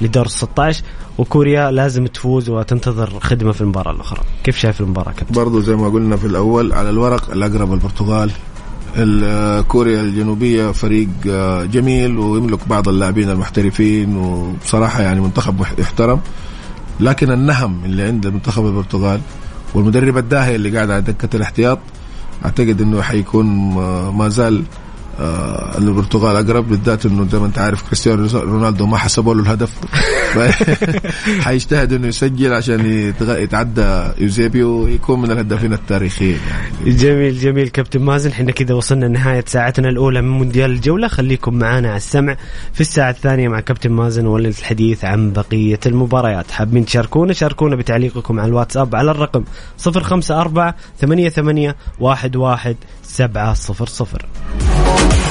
لدور ال 16 وكوريا لازم تفوز وتنتظر خدمة في المباراة الأخرى. كيف شايف المباراة كابتن؟ برضو زي ما قلنا في الأول على الورق الأقرب البرتغال. ال- كوريا الجنوبية فريق آه، جميل ويملك بعض اللاعبين المحترفين وبصراحة يعني منتخب مح- يحترم. لكن النهم اللي عند منتخب البرتغال والمدرب الداهيه اللي قاعد على دكة الاحتياط أعتقد إنه حيكون آه، ما زال آه، البرتغال أقرب بالذات إنه زي ما أنت عارف كريستيانو رونالدو ما حسبوا له الهدف. حيجتهد إنه يسجل عشان يتعدى يوزيبيو ويكون من الهدافين التاريخيين يعني. جميل جميل كابتن مازن. إحنا كذا وصلنا لنهاية ساعتنا الأولى من مونديال الجولة. خليكم معنا على السمع في الساعة الثانية مع كابتن مازن وللحديث عن بقية المباريات. حابين تشاركونا؟ شاركونا بتعليقكم على الواتساب على الرقم 054 88 11 700 Thank you.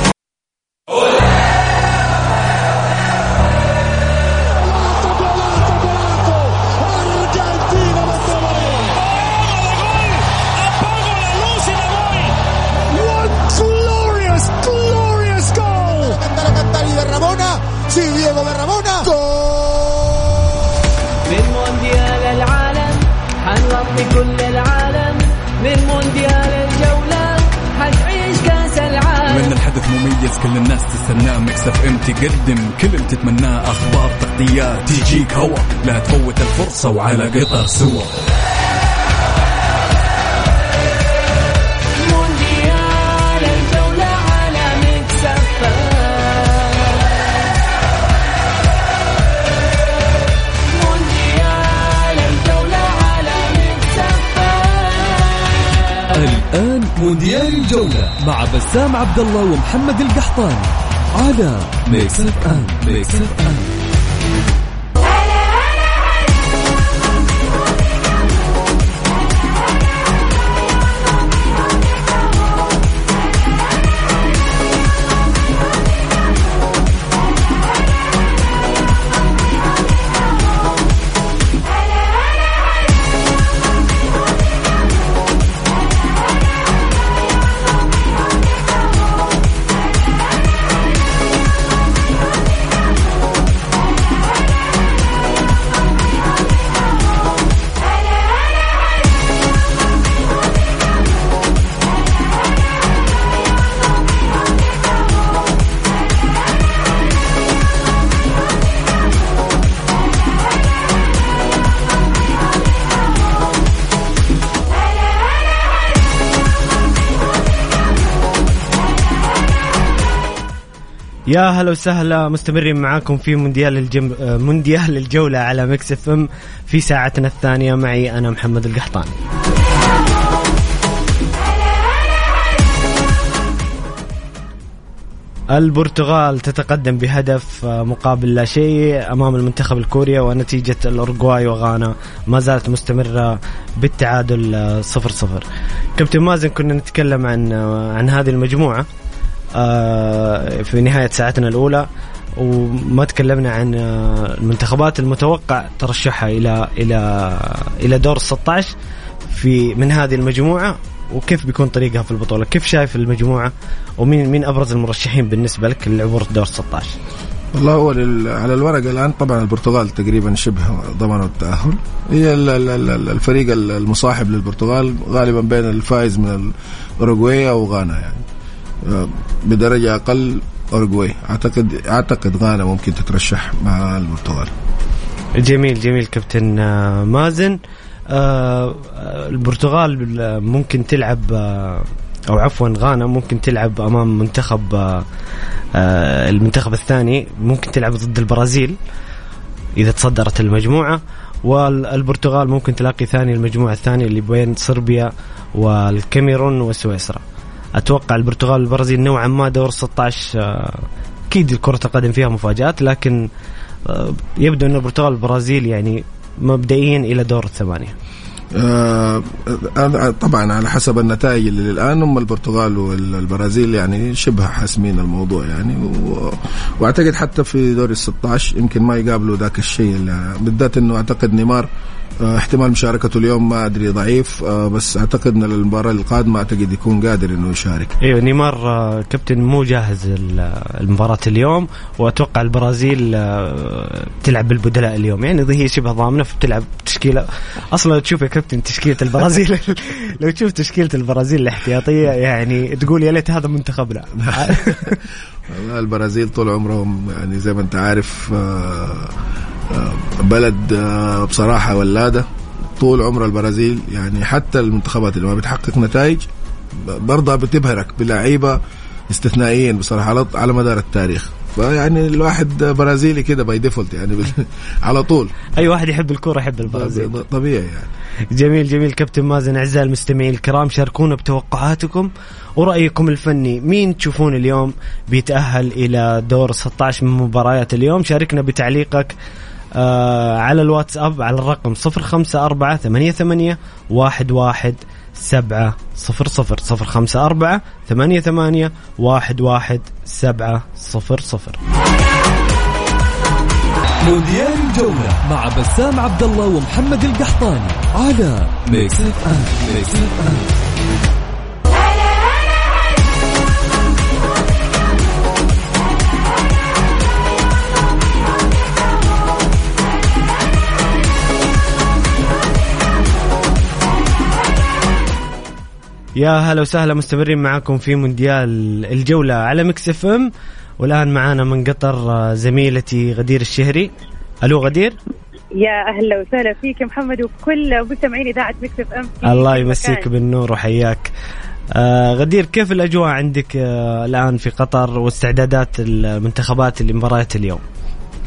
مميز كل الناس تستناه. Mix FM تقدم كل اللي تتمناه. أخبار تغطيات تجيك هوا. لا تفوت الفرصة وعلى قطر سوا. مونديال الجولة مع بسام عبد الله ومحمد القحطاني على Mix FM Mix FM يا هلا وسهلا مستمرين معاكم في مونديال الجم... آه، مونديال الجولة على Mix FM في ساعتنا الثانية. معي أنا محمد القحطاني. البرتغال تتقدم بهدف آه، مقابل لا شيء أمام المنتخب الكوري ونتيجة الاورجواي وغانا ما زالت مستمرة بالتعادل آه، صفر صفر. كابتن مازن كنا نتكلم عن آه، عن هذه المجموعة. آه، في نهاية ساعتنا الأولى وما تكلمنا عن آه، المنتخبات المتوقع ترشحها إلى إلى إلى دور 16 في من هذه المجموعة وكيف بيكون طريقها في البطولة؟ كيف شايف المجموعة؟ ومين مين أبرز المرشحين بالنسبة لك للعبور دور 16 والله هو على الورق الآن طبعا البرتغال تقريبا شبه ضمنوا التأهل. هي ال- ال- ال- الفريق ال- المصاحب للبرتغال غالبا بين الفائز من الأوروغواي أو غانا يعني. آه، بدرجة أقل اوروغواي اعتقد أعتقد غانا ممكن تترشح مع البرتغال. جميل جميل كابتن آه، مازن. آه، آه، البرتغال ممكن تلعب أو عفوا غانا ممكن تلعب أمام منتخب المنتخب الثاني. ممكن تلعب ضد البرازيل إذا تصدرت المجموعة. والبرتغال ممكن تلاقي ثاني المجموعة الثانية اللي بين صربيا والكاميرون وسويسرا. أتوقع البرتغال والبرازيل نوعا ما دور 16 آه، أكيد كره القدم فيها مفاجآت لكن آه، يبدو أن البرتغال والبرازيل يعني مبدئيا إلى دور الثمانية آه آه، طبعا على حسب النتائج اللي الآن هم البرتغال والبرازيل يعني شبه حاسمين الموضوع يعني. وأعتقد حتى في دوري ال 16 يمكن ما يقابلوا ذاك الشيء بالذات إنه أعتقد نيمار احتمال مشاركته اليوم ما أدري ضعيف آه بس أعتقد إن المباراة القادمة أعتقد يكون قادر إنه يشارك. إيوه نيمار آه، كابتن مو جاهز ال- المباراة اليوم وأتوقع البرازيل آه، تلعب بالبدلاء اليوم. يعني هي شبه ضامنة فبتلعب تشكيلة. أصلا تشوف يا كابتن تشكيلة البرازيل لو تشوف تشكيلة البرازيل الاحتياطية يعني تقول يا ليت هذا منتخبنا. والله البرازيل طول عمرهم يعني زي ما أنت عارف آه، آه، بلد آه، بصراحة ولادة طول عمر البرازيل. يعني حتى المنتخبات اللي ما بتحقق نتائج برضه بتبهرك بلعيبة استثنائيين بصراحة على على مدار التاريخ. فيعني الواحد برازيلي كده by default يعني على طول. أي واحد يحب الكورة يحب البرازيل. طبيعي يعني. جميل جميل. كابتن مازن أعزائي المستمعين الكرام شاركونا بتوقعاتكم ورأيكم الفني. مين تشوفون اليوم بيتأهل إلى دور 16 من مباريات اليوم؟ شاركنا بتعليقك آه على الواتساب على الرقم 054 88 11 7 0 0 054 88 11 7 0 0 مونديال الجولة مع بسام عبد الله ومحمد القحطاني على Mix FM Mix FM يا هلا وسهلا مستمرين معاكم في مونديال الجولة على Mix FM. والآن معانا من قطر آه، زميلتي غدير الشهري. ألو غدير. يا أهلا وسهلا فيك يا محمد وكل مستمعين إذاعة Mix FM الله يمسيك مكان. بالنور وحياك. آه غدير كيف الأجواء عندك آه الآن في قطر واستعدادات المنتخبات لمباريات اليوم؟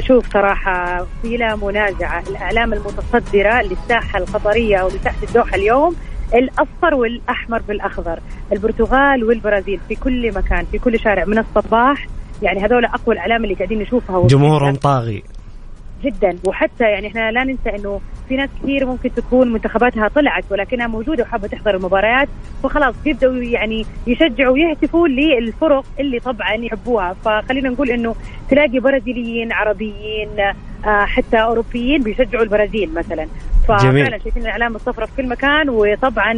شوف صراحة بلا منازعة. الأعلام المتصدرة للساحة القطرية أو لساحة الدوحة اليوم الأصفر والأحمر بالأخضر البرتغال والبرازيل في كل مكان في كل شارع. من الصباح يعني هذول أقوى الأعلام اللي قاعدين نشوفها. جمهورهم طاغي. جدا. وحتى يعني إحنا لا ننسى إنه في ناس كثير ممكن تكون منتخباتها طلعت ولكنها موجودة وحابة تحضر المباريات. فخلاص بيبدأوا يعني يشجعوا ويهتفوا للفرق اللي طبعا يحبوها. فخلينا نقول إنه تلاقي برازيليين عربيين آه، حتى أوروبيين بيشجعوا البرازيل مثلا. ففعلا شايفين الإعلام الصفراء في كل مكان وطبعا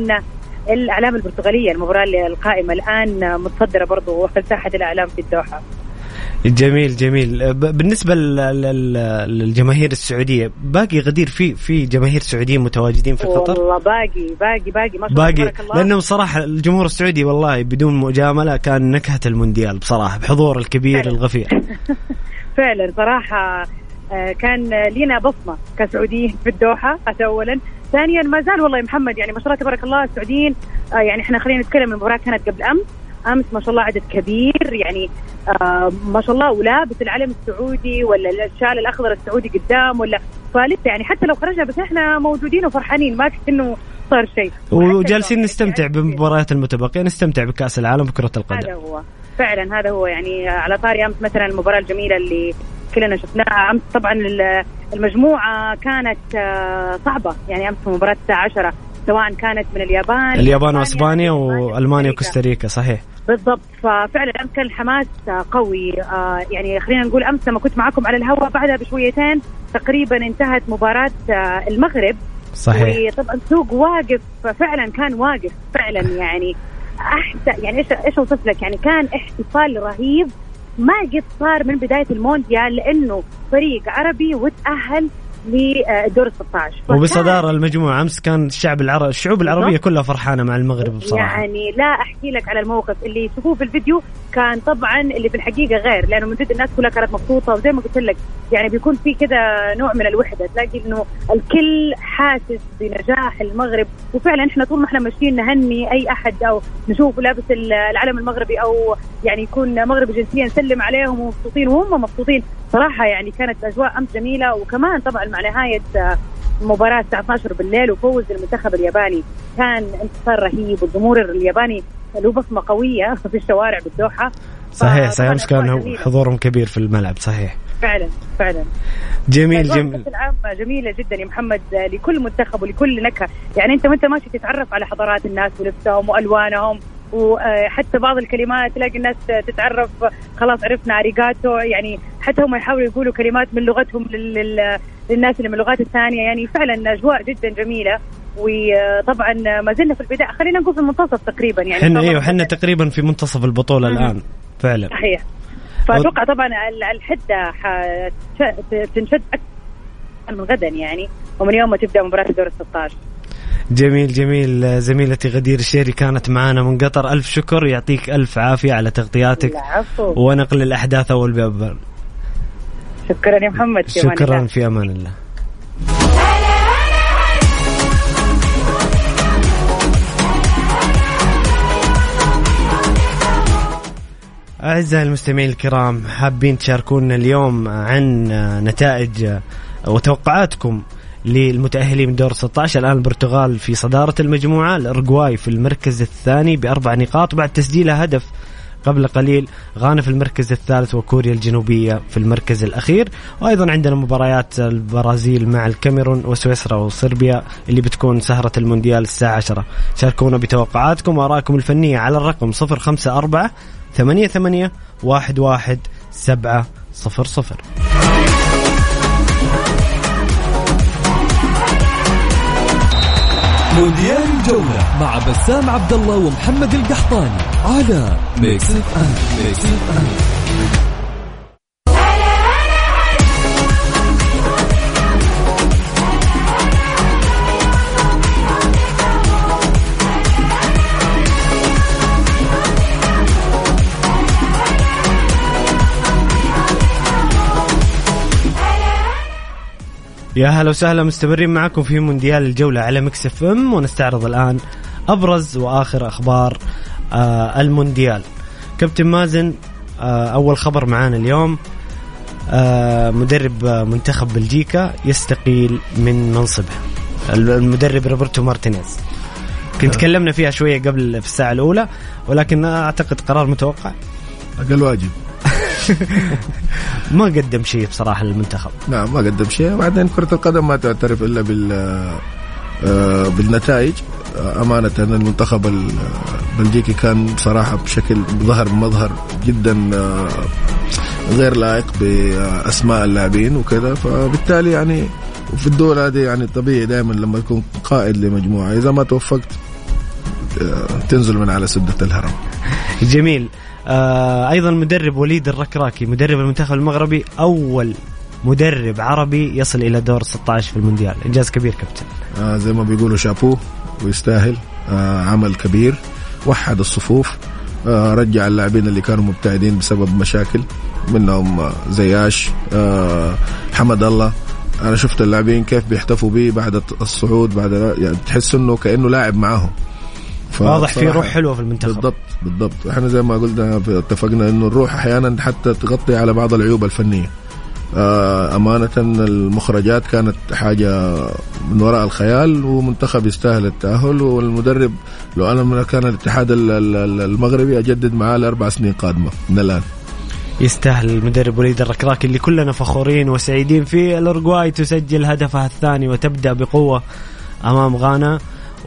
الإعلام البرتغاليه المباراة القائمة الآن متصدرة برضو ساحه الإعلام في الدوحة. جميل جميل. ب- بالنسبة لل- لل- للجماهير السعودية باقي غدير في في جماهير سعوديين متواجدين في قطر؟ والله باقي باقي باقي. ما شاء الله باقي. الله. لأنه بصراحه الجمهور السعودي والله بدون مجاملة كان نكهة المونديال بصراحة بحضور الكبير فعلا. الغفير. فعلا صراحة آه، كان لينا بصمة كسعوديين في الدوحة هذا أولا ثانيا ما زال والله يا محمد يعني ما شاء الله تبارك الله السعوديين آه، يعني إحنا خلينا نتكلم المباراة كانت قبل أمس. أمس ما شاء الله عدد كبير يعني آه ما شاء الله ولابس العلم السعودي ولا الشال الأخضر السعودي قدام ولا فلسه يعني حتى لو خرجنا بس إحنا موجودين وفرحانين ما كأنه صار شيء. وجالسين وحتى نستمتع يعني بمباريات المتبقية نستمتع بكأس العالم بكره هذا القدم هو. فعلا هذا هو يعني على طاري أمس مثلا المباراة الجميلة اللي كلنا شفناها. امس طبعا ال- المجموعة كانت آه، صعبة. يعني أمس مباراة الساعة 10 سواء كانت من اليابان اليابان وأسبانيا وألمانيا وكوستاريكا. صحيح. بالضبط. ففعلا أمس كان الحماس آه، قوي. آه، يعني خلينا نقول أمس لما كنت معكم على الهواء بعدها بشويتين تقريبا انتهت مباراة المغرب. صحيح. وطبعا السوق واقف فعلا كان واقف فعلا يعني احسن يعني إيش إيش أوصف لك؟ يعني كان احتفال رهيب. ما قد صار من بداية المونديال لأنه فريق عربي وتأهل للدور ال 16 وبصداره المجموعة أمس كان الشعب العربي الشعوب بالضبط. كلها فرحانة مع المغرب بصراحة. يعني لا أحكي لك على الموقف. اللي تشوفوه في الفيديو كان طبعا اللي في الحقيقة غير لأنه من جد الناس كلها كانت مبسوطة وزي ما قلت لك يعني بيكون في كذا نوع من الوحدة. تلاقي إنه الكل حاسس بنجاح المغرب وفعلا إحنا طول ما إحنا ماشيين نهني أي أحد أو نشوفه لابس العلم المغربي أو يعني يكون مغربي جنسيا نسلم عليهم ومبسوطين وهم مبسوطين. صراحة يعني كانت اجواء أمس جميلة وكمان طبعا مع نهاية آه، مباراة الساعة 12 بالليل وفوز المنتخب الياباني. كان انتصار رهيب والجمهور الياباني له بصمة قوية في الشوارع بالدوحة. صحيح صحيح. امس أجواء كان جميلة. حضورهم كبير في الملعب صحيح. فعلا فعلا. جميل أجواء جميل. كأس العام جميلة جدا يا محمد لكل منتخب ولكل نكهة. يعني أنت وأنت ماشي تتعرف على حضارات الناس ولبسهم وألوانهم؟ وحتى بعض الكلمات تلاقي الناس تتعرف خلاص عرفنا اريجاتو يعني حتى هم يحاولوا يقولوا كلمات من لغتهم لل- لل- للناس اللي من اللغات الثانية. يعني فعلا أجواء جدا جميلة وطبعا ما زلنا في البداية. خلينا نقول في المنتصف تقريبا يعني إحنا أيوه إحنا تقريبا في منتصف البطولة مم. الآن فعلا. صحيح. فأتوقع طبعا ال- الحدة تنشد أكثر من غدا يعني ومن يوم ما تبدأ مباراة الدور ال 16 جميل جميل زميلتي غدير الشيري كانت معنا من قطر. ألف شكر يعطيك ألف عافية على تغطياتك. العفو. ونقل الأحداث أول بأول. شكرا يا محمد في أمان شكرا الله. في أمان الله. أعزائي المستمعين الكرام حابين تشاركونا اليوم عن نتائج وتوقعاتكم للمتأهلين من دور 16 الآن البرتغال في صدارة المجموعة الأرجواي في المركز الثاني بأربع نقاط بعد تسجيلها هدف قبل قليل غانا في المركز الثالث وكوريا الجنوبية في المركز الأخير. وأيضا عندنا مباريات البرازيل مع الكاميرون وسويسرا وصربيا اللي بتكون سهرة المونديال الساعة 10 شاركونا بتوقعاتكم وآرائكم الفنية على الرقم 054 88 11 700 مونديال الجولة مع بسام عبد الله ومحمد القحطاني على Mix FM Mix FM يا هلا وسهلا مستمرين معكم في مونديال الجولة على Mix FM ونستعرض الآن أبرز وآخر أخبار آه المونديال. كابتن مازن آه أول خبر معانا اليوم آه مدرب آه، منتخب بلجيكا يستقيل من منصبه. المدرب روبرتو مارتينيز. كنت تكلمنا فيها شوية قبل في الساعة الأولى ولكن أعتقد قرار متوقع. أقل واجب. ما قدم شيء بصراحة للمنتخب. نعم ما قدم شيء. بعدين كرة القدم ما تعترف إلا بال آه، بالنتائج. آه، أمانة المنتخب البلجيكي كان بصراحة بشكل ظهر مظهر جدا آه، غير لائق بأسماء اللاعبين وكذا. فبالتالي يعني وفي الدول هذه يعني طبيعي دائما لما يكون قائد لمجموعة إذا ما توفقت تنزل من على سدة الهرم. جميل. آه أيضا مدرب وليد الركراكي مدرب المنتخب المغربي أول مدرب عربي يصل إلى دور 16 في المونديال. إنجاز كبير كابتن. آه زي ما بيقولوا شابوه ويستاهل آه عمل كبير وحد الصفوف آه رجع اللاعبين اللي كانوا مبتعدين بسبب مشاكل منهم آه زياش آه حمد الله. أنا شفت اللاعبين كيف بيحتفوا به بعد الصعود بعد يعني تحس إنه كأنه لاعب معاهم. واضح في روح حلوة في المنتخب. بالضبط بالضبط. إحنا زي ما قلنا اتفقنا إنه الروح أحيانا حتى تغطي على بعض العيوب الفنية. آه، أمانة المخرجات كانت حاجة من وراء الخيال ومنتخب يستاهل التأهل. والمدرب لو أنا من كان الاتحاد ال- ال- المغربي أجدد معاه لأربع سنين قادمة من الآن. يستاهل المدرب وليد الركراكي اللي كلنا فخورين وسعيدين فيه. الأورجواي تسجل هدفها الثاني وتبدأ بقوة أمام غانا.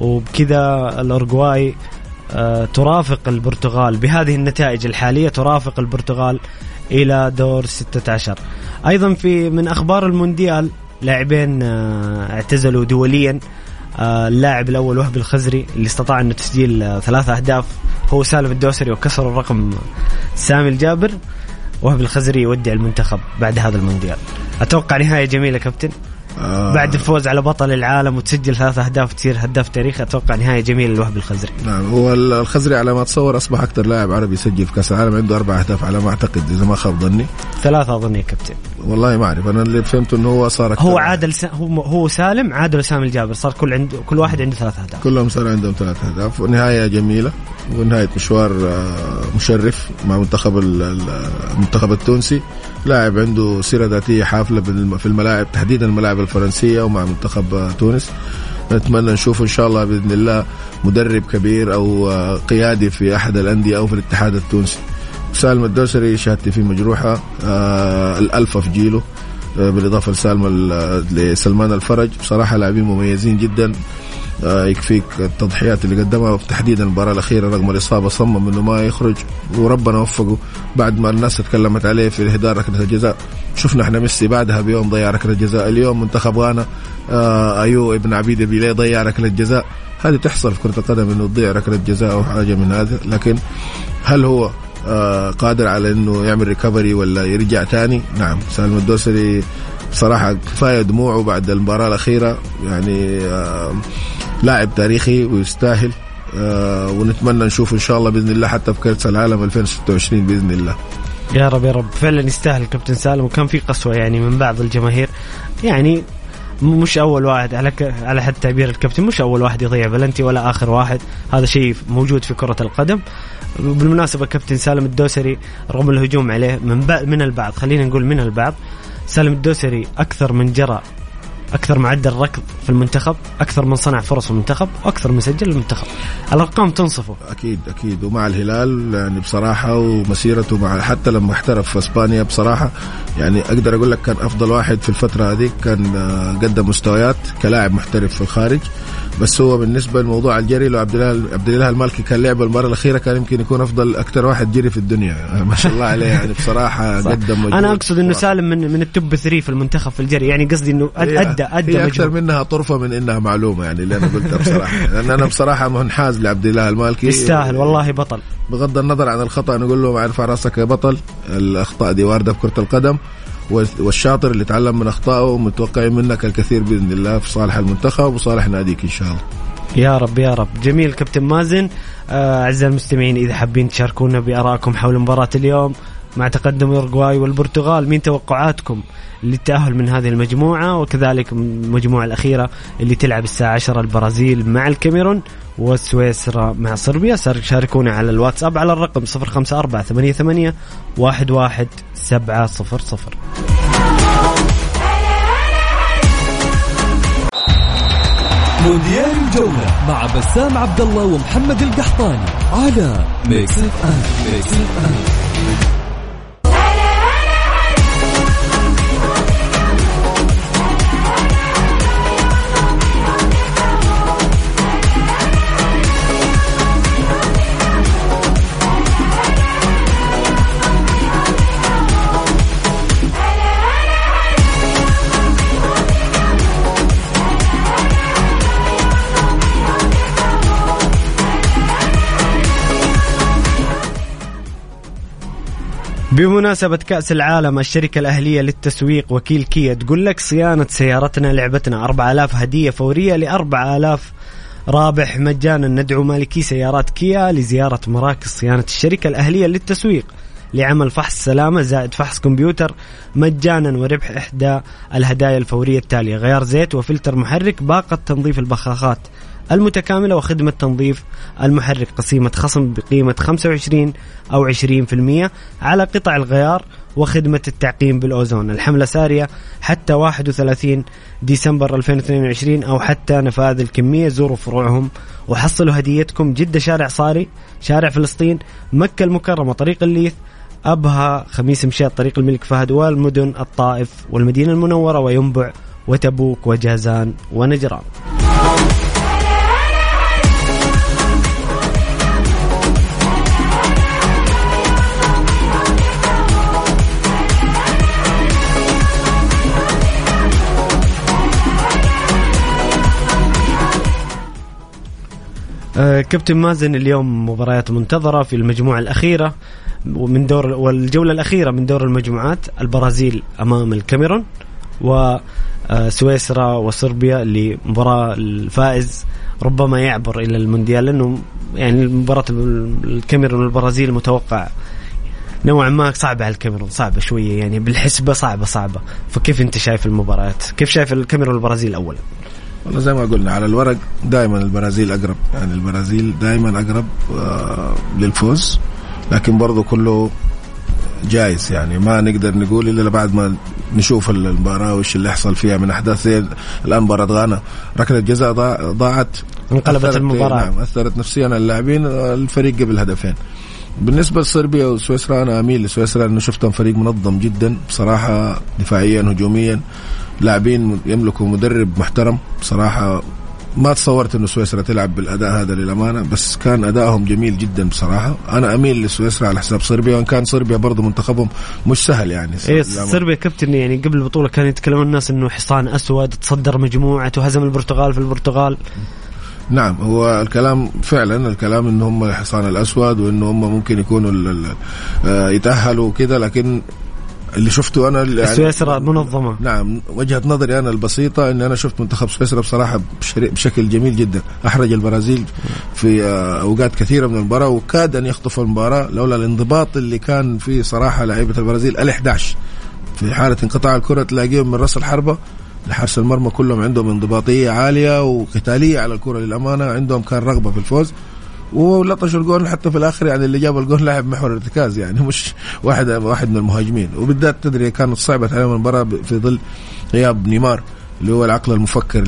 وبكذا الأورجواي آه، ترافق البرتغال بهذه النتائج الحالية ترافق البرتغال إلى دور 16 أيضا في من أخبار المونديال لاعبين آه، اعتزلوا دوليا آه، اللاعب الأول وهبي الخزري اللي استطاع أنه تسجيل ثلاثة أهداف هو سالم الدوسري وكسر الرقم سامي الجابر. وهب الخزري يودع المنتخب بعد هذا المونديال. أتوقع نهاية جميلة كابتن. آه. بعد الفوز على بطل العالم وتسجل ثلاث أهداف تصير هداف تاريخ أتوقع نهايه جميله للوهب الخزري. نعم هو الخزري على ما اتصور أصبح أكثر لاعب عربي يسجل في كأس العالم عنده أربع أهداف على ما أعتقد إذا ما خاب ظني. ثلاثة أظن يا كابتن. والله ما أعرف أنا اللي فهمته إنه هو صار أكثر هو عادل س... هو هو سالم عادل وسام الجابر صار كل عنده كل واحد عنده ثلاث أهداف. كلهم صار عندهم ثلاث أهداف ونهاية جميلة ونهاية مشوار آه، مشرف مع منتخب ال- ال- المنتخب التونسي. لاعب عنده سيرة ذاتية حافلة في الملاعب تحديدا الملاعب الفرنسية ومع منتخب تونس. نتمنى نشوفه إن شاء الله بإذن الله مدرب كبير أو آه، قيادي في أحد الأندية أو في الاتحاد التونسي. سالم الدوسري شهادتي فيه مجروحة آه الالفه في جيله آه بالإضافة لسالم ال- لسلمان الفرج. بصراحة لاعبين مميزين جدا. يكفيك التضحيات اللي قدمها. تحديدا المباراة الأخيرة رغم الإصابة صمم إنه ما يخرج وربنا وفقه بعد ما الناس تكلمت عليه في اهدار ركله الجزاء. شفنا إحنا ميسي بعدها بيوم ضيع ركله جزاء اليوم منتخب غانا آه أيو ابن عبيد بيليه ضيع ركله جزاء هذه تحصل في كرة القدم إنه تضيع ركله جزاء أو حاجة من هذا لكن هل هو آه قادر على إنه يعمل ريكفري ولا يرجع تاني؟ نعم. سالم الدوسري بصراحة كفاية دموعه بعد المباراة الأخيرة. يعني آه لاعب تاريخي ويستاهل آه ونتمنى نشوفه إن شاء الله بإذن الله حتى في كأس العالم 2026 بإذن الله. يا رب يا رب. فعلا يستاهل كابتن سالم وكان في قسوة يعني من بعض الجماهير. يعني مش أول واحد على ك... على حد تعبير الكابتن مش أول واحد يضيع بلنتي ولا آخر واحد. هذا شيء موجود في كرة القدم. بالمناسبه كابتن سالم الدوسري رغم الهجوم عليه من ب... من البعض خلينا نقول من البعض. سالم الدوسري أكثر من جرى أكثر معدل ركض في المنتخب أكثر من صنع فرص في المنتخب وأكثر من سجل المنتخب الأرقام تنصفه. أكيد أكيد. ومع الهلال يعني بصراحة ومسيرته مع حتى لما احترف في إسبانيا بصراحة يعني أقدر أقول لك كان أفضل واحد في الفترة هذيك كان آه، قدم مستويات كلاعب محترف في الخارج. بس هو بالنسبة لموضوع الجري لو عبد الله عبد الله المالكي كان لعب المرة الأخيرة كان يمكن يكون أفضل أكثر واحد جري في الدنيا. ما شاء الله عليه. يعني بصراحة. قدم أنا أقصد إنه. سالم من من التوب 3 في المنتخب في الجري. يعني قصدي إنه أد- هي- ادى ادى هي أكثر منها طرفة من إنها معلومة يعني اللي أنا قلتها بصراحة. لأن أنا بصراحة منحاز لعبد الله المالكي. يستاهل والله بطل. بغض النظر عن الخطأ نقول له ارفع راسك يا بطل الأخطاء دي واردة في كرة القدم والشاطر اللي تعلم من أخطائه ومتوقعين منك الكثير بإذن الله في صالح المنتخب وصالح ناديك إن شاء الله. يا رب يا رب. جميل كابتن مازن. آه، أعزائي المستمعين إذا حابين تشاركونا بارائكم حول مباراة اليوم مع تقدم اورجواي والبرتغال مين توقعاتكم للتأهل من هذه المجموعة وكذلك المجموعة الأخيرة اللي تلعب الساعة 10 البرازيل مع الكاميرون وسويسرا مع صربيا. شاركونا على الواتساب على الرقم 054 88 11700 مونديال الجولة مع بسام عبد الله ومحمد القحطاني على ميكس اف ام ميكس اف بمناسبة كأس العالم الشركة الأهلية للتسويق وكيل كيا تقول لك صيانة سيارتنا لعبتنا 4000 هدية فورية ل 4000 رابح مجانا. ندعو مالكي سيارات كيا لزيارة مراكز صيانة الشركة الأهلية للتسويق لعمل فحص سلامة زائد فحص كمبيوتر مجانا وربح إحدى الهدايا الفورية التالية. غيار زيت وفلتر محرك باقة تنظيف البخاخات. المتكاملة وخدمة تنظيف المحرك قسيمة خصم بقيمة 25 أو 20% على قطع الغيار وخدمة التعقيم بالأوزون. الحملة سارية حتى 31 ديسمبر 2022 أو حتى نفاذ الكمية. زوروا فروعهم وحصلوا هديتكم. جدة شارع صاري شارع فلسطين مكة المكرمة طريق الليث أبها خميس مشيط طريق الملك فهد والمدن الطائف والمدينة المنورة وينبع وتبوك وجازان ونجران. آه، كابتن مازن اليوم مباريات منتظرة في المجموعة الأخيرة ومن دور والجولة الأخيرة من دور المجموعات البرازيل أمام الكاميرون وسويسرا وصربيا اللي مباراة الفائز ربما يعبر إلى المونديال لأنه يعني مباراة الكاميرون والبرازيل متوقع. نوعا ما صعبة على الكاميرون صعبة شوية يعني بالحسبة صعبة صعبة. فكيف أنت شايف المباريات كيف شايف الكاميرون والبرازيل اولا؟ والله زي ما قلنا على الورق دائما البرازيل أقرب. يعني البرازيل دائما أقرب آه للفوز لكن برضه كله جايز. يعني ما نقدر نقول إلا بعد ما نشوف المباراة وش اللي يحصل فيها من أحداث زي الآن مباراة غانا. ركلة جزاء ضاع- ضاعت انقلبت المباراة. نعم أثرت نفسيا على اللاعبين الفريق قبل هدفين. بالنسبة لصربيا وسويسرا أنا أميل لسويسرا لأنه شفتهم فريق منظم جدا بصراحة دفاعيا هجوميا لاعبين يملكوا مدرب محترم. بصراحة ما تصورت إنه سويسرا تلعب بالأداء هذا للأمانة بس كان ادائهم جميل جدا بصراحة. أنا أميل لسويسرا على حساب صربيا وإن كان صربيا برضه منتخبهم مش سهل يعني. للأمانة. صربيا كابتن يعني قبل البطولة كانوا يتكلمون الناس إنه حصان أسود تصدر مجموعته وهزم البرتغال في البرتغال. نعم هو الكلام فعلا الكلام إن هم الحصان الأسود وإن هم ممكن يكونوا ال- ال- آه، يتأهلوا وكذا لكن اللي شفته أنا يعني سويسرا منظمة. نعم وجهة نظري أنا البسيطة إن أنا شفت منتخب سويسرا بصراحة بشكل جميل جدا أحرج البرازيل في آه، أوقات كثيرة من المباراة وكاد أن يخطف المباراة لولا الانضباط اللي كان فيه صراحة لعيبة البرازيل ال11 في حالة انقطاع الكرة تلاقيهم من رأس الحربة لحارس المرمى كلهم عندهم انضباطية عالية وقتالية على الكرة للأمانة عندهم كان رغبة في الفوز ولطشوا الجول حتى في الآخر يعني اللي جاب الجول لاعب محور ارتكاز يعني مش واحد واحد من المهاجمين. وبالذات تدري كانت صعبت عليهم المباراة في ظل غياب نيمار اللي هو العقل المفكر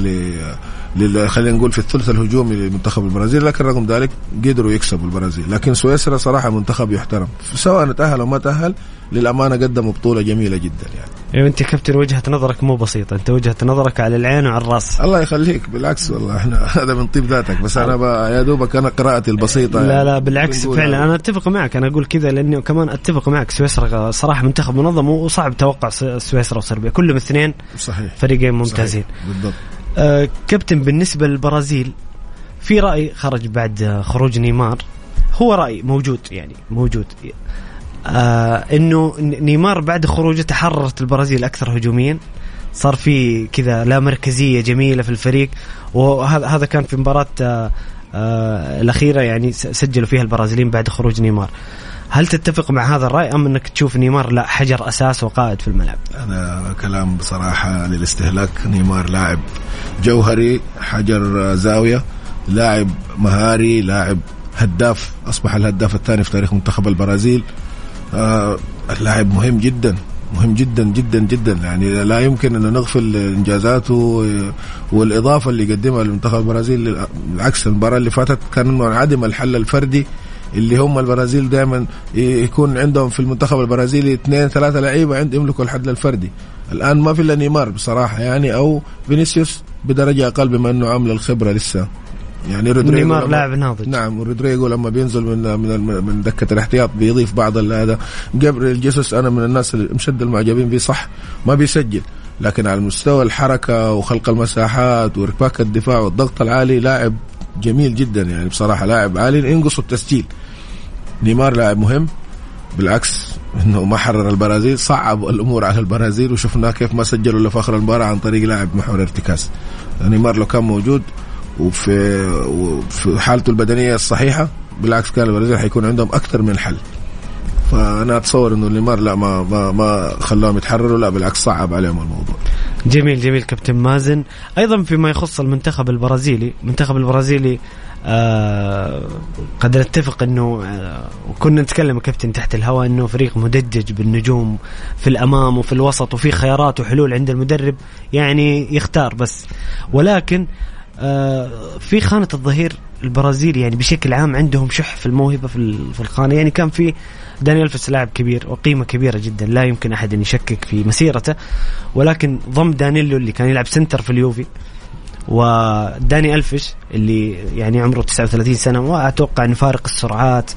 خلينا نقول في الثلث الهجومي لمنتخب البرازيل لكن رغم ذلك قدروا يكسبوا البرازيل. لكن سويسرا صراحة منتخب يحترم سواء تأهل أو ما تأهل للأمانة قدموا بطولة جميلة جدا يعني. يعني أنت كابتن وجهة نظرك مو بسيطة. أنت وجهة نظرك على العين وعلى الرأس. الله يخليك بالعكس والله إحنا هذا من طيب ذاتك. بس أنا يا دوبك أنا قراءتي البسيطة لا يعني. لا بالعكس فعلا. أنا أتفق معك أنا أقول كذا لأنه كمان أتفق معك. سويسرا صراحة منتخب منظم وصعب توقع سويسرا وصربيا. كلهم اثنين صحيح. فريقين ممتازين. صحيح. بالضبط. آه كابتن بالنسبة للبرازيل في رأي خرج بعد آه، خروج نيمار؟ هو رأي موجود يعني موجود. آه إنه نيمار بعد خروجه تحررت البرازيل أكثر هجوميا. صار في كذا لا مركزية جميلة في الفريق وهذا هذا كان في مباراة آه آه الأخيرة يعني سجلوا فيها البرازيليين بعد خروج نيمار. هل تتفق مع هذا الرأي أم أنك تشوف نيمار لا حجر أساس وقائد في الملعب؟ هذا كلام بصراحة للاستهلاك نيمار لاعب جوهري حجر زاوية لاعب مهاري لاعب هداف أصبح الهداف الثاني في تاريخ منتخب البرازيل. آه اللاعب مهم جدا مهم جدا جدا جدا. يعني لا يمكن أن نغفل إنجازاته والإضافة اللي قدمها لمنتخب البرازيل بالعكس المباراة اللي فاتت كان منعدم الحل الفردي اللي هم البرازيل دائما يكون عندهم في المنتخب البرازيلي اثنين ثلاثة لعيبة عند يملكوا الحل الفردي. الآن ما في إلا نيمار بصراحة يعني أو فينيسيوس بدرجة أقل بما إنه عامل الخبرة لسه. يعني رودريجو نيمار لاعب ناضج. نعم ورودريجو لما بينزل من من من دكة الاحتياط بيضيف بعض هذا. جابريل جيسوس أنا من الناس اللي من أشد المعجبين فيه صح ما بيسجل. لكن على مستوى الحركة وخلق المساحات وارباك الدفاع والضغط العالي لاعب جميل جدا يعني بصراحة لاعب عالي ينقصه التسجيل. نيمار لاعب مهم. بالعكس إنه ما حرر البرازيل صعب الأمور على البرازيل وشفناه كيف ما سجلوا الا آخر المباراة عن طريق لاعب محور ارتكاز. نيمار لو كان موجود وفي وفي حالته البدنية الصحيحة بالعكس كان البرازيل حيكون عندهم أكثر من حل. فأنا أتصور إنه نيمار لا ما ما ما خلاهم يتحرروا لا بالعكس صعب عليهم الموضوع. جميل جميل كابتن مازن. أيضا فيما يخص المنتخب البرازيلي المنتخب البرازيلي آه قد نتفق إنه آه وكنا نتكلم كابتن تحت الهواء إنه فريق مدجج بالنجوم في الأمام وفي الوسط وفي خيارات وحلول عند المدرب يعني يختار بس. ولكن آه في خانة الظهير البرازيل يعني بشكل عام عندهم شح في الموهبة في في الخانة. يعني كان في داني ألفيس لاعب كبير وقيمة كبيرة جدا لا يمكن أحد أن يشكك في مسيرته. ولكن ضم دانيلو اللي كان يلعب center في اليوفي وداني ألفش اللي يعني عمره 39 سنة وأتوقع ان فارق السرعات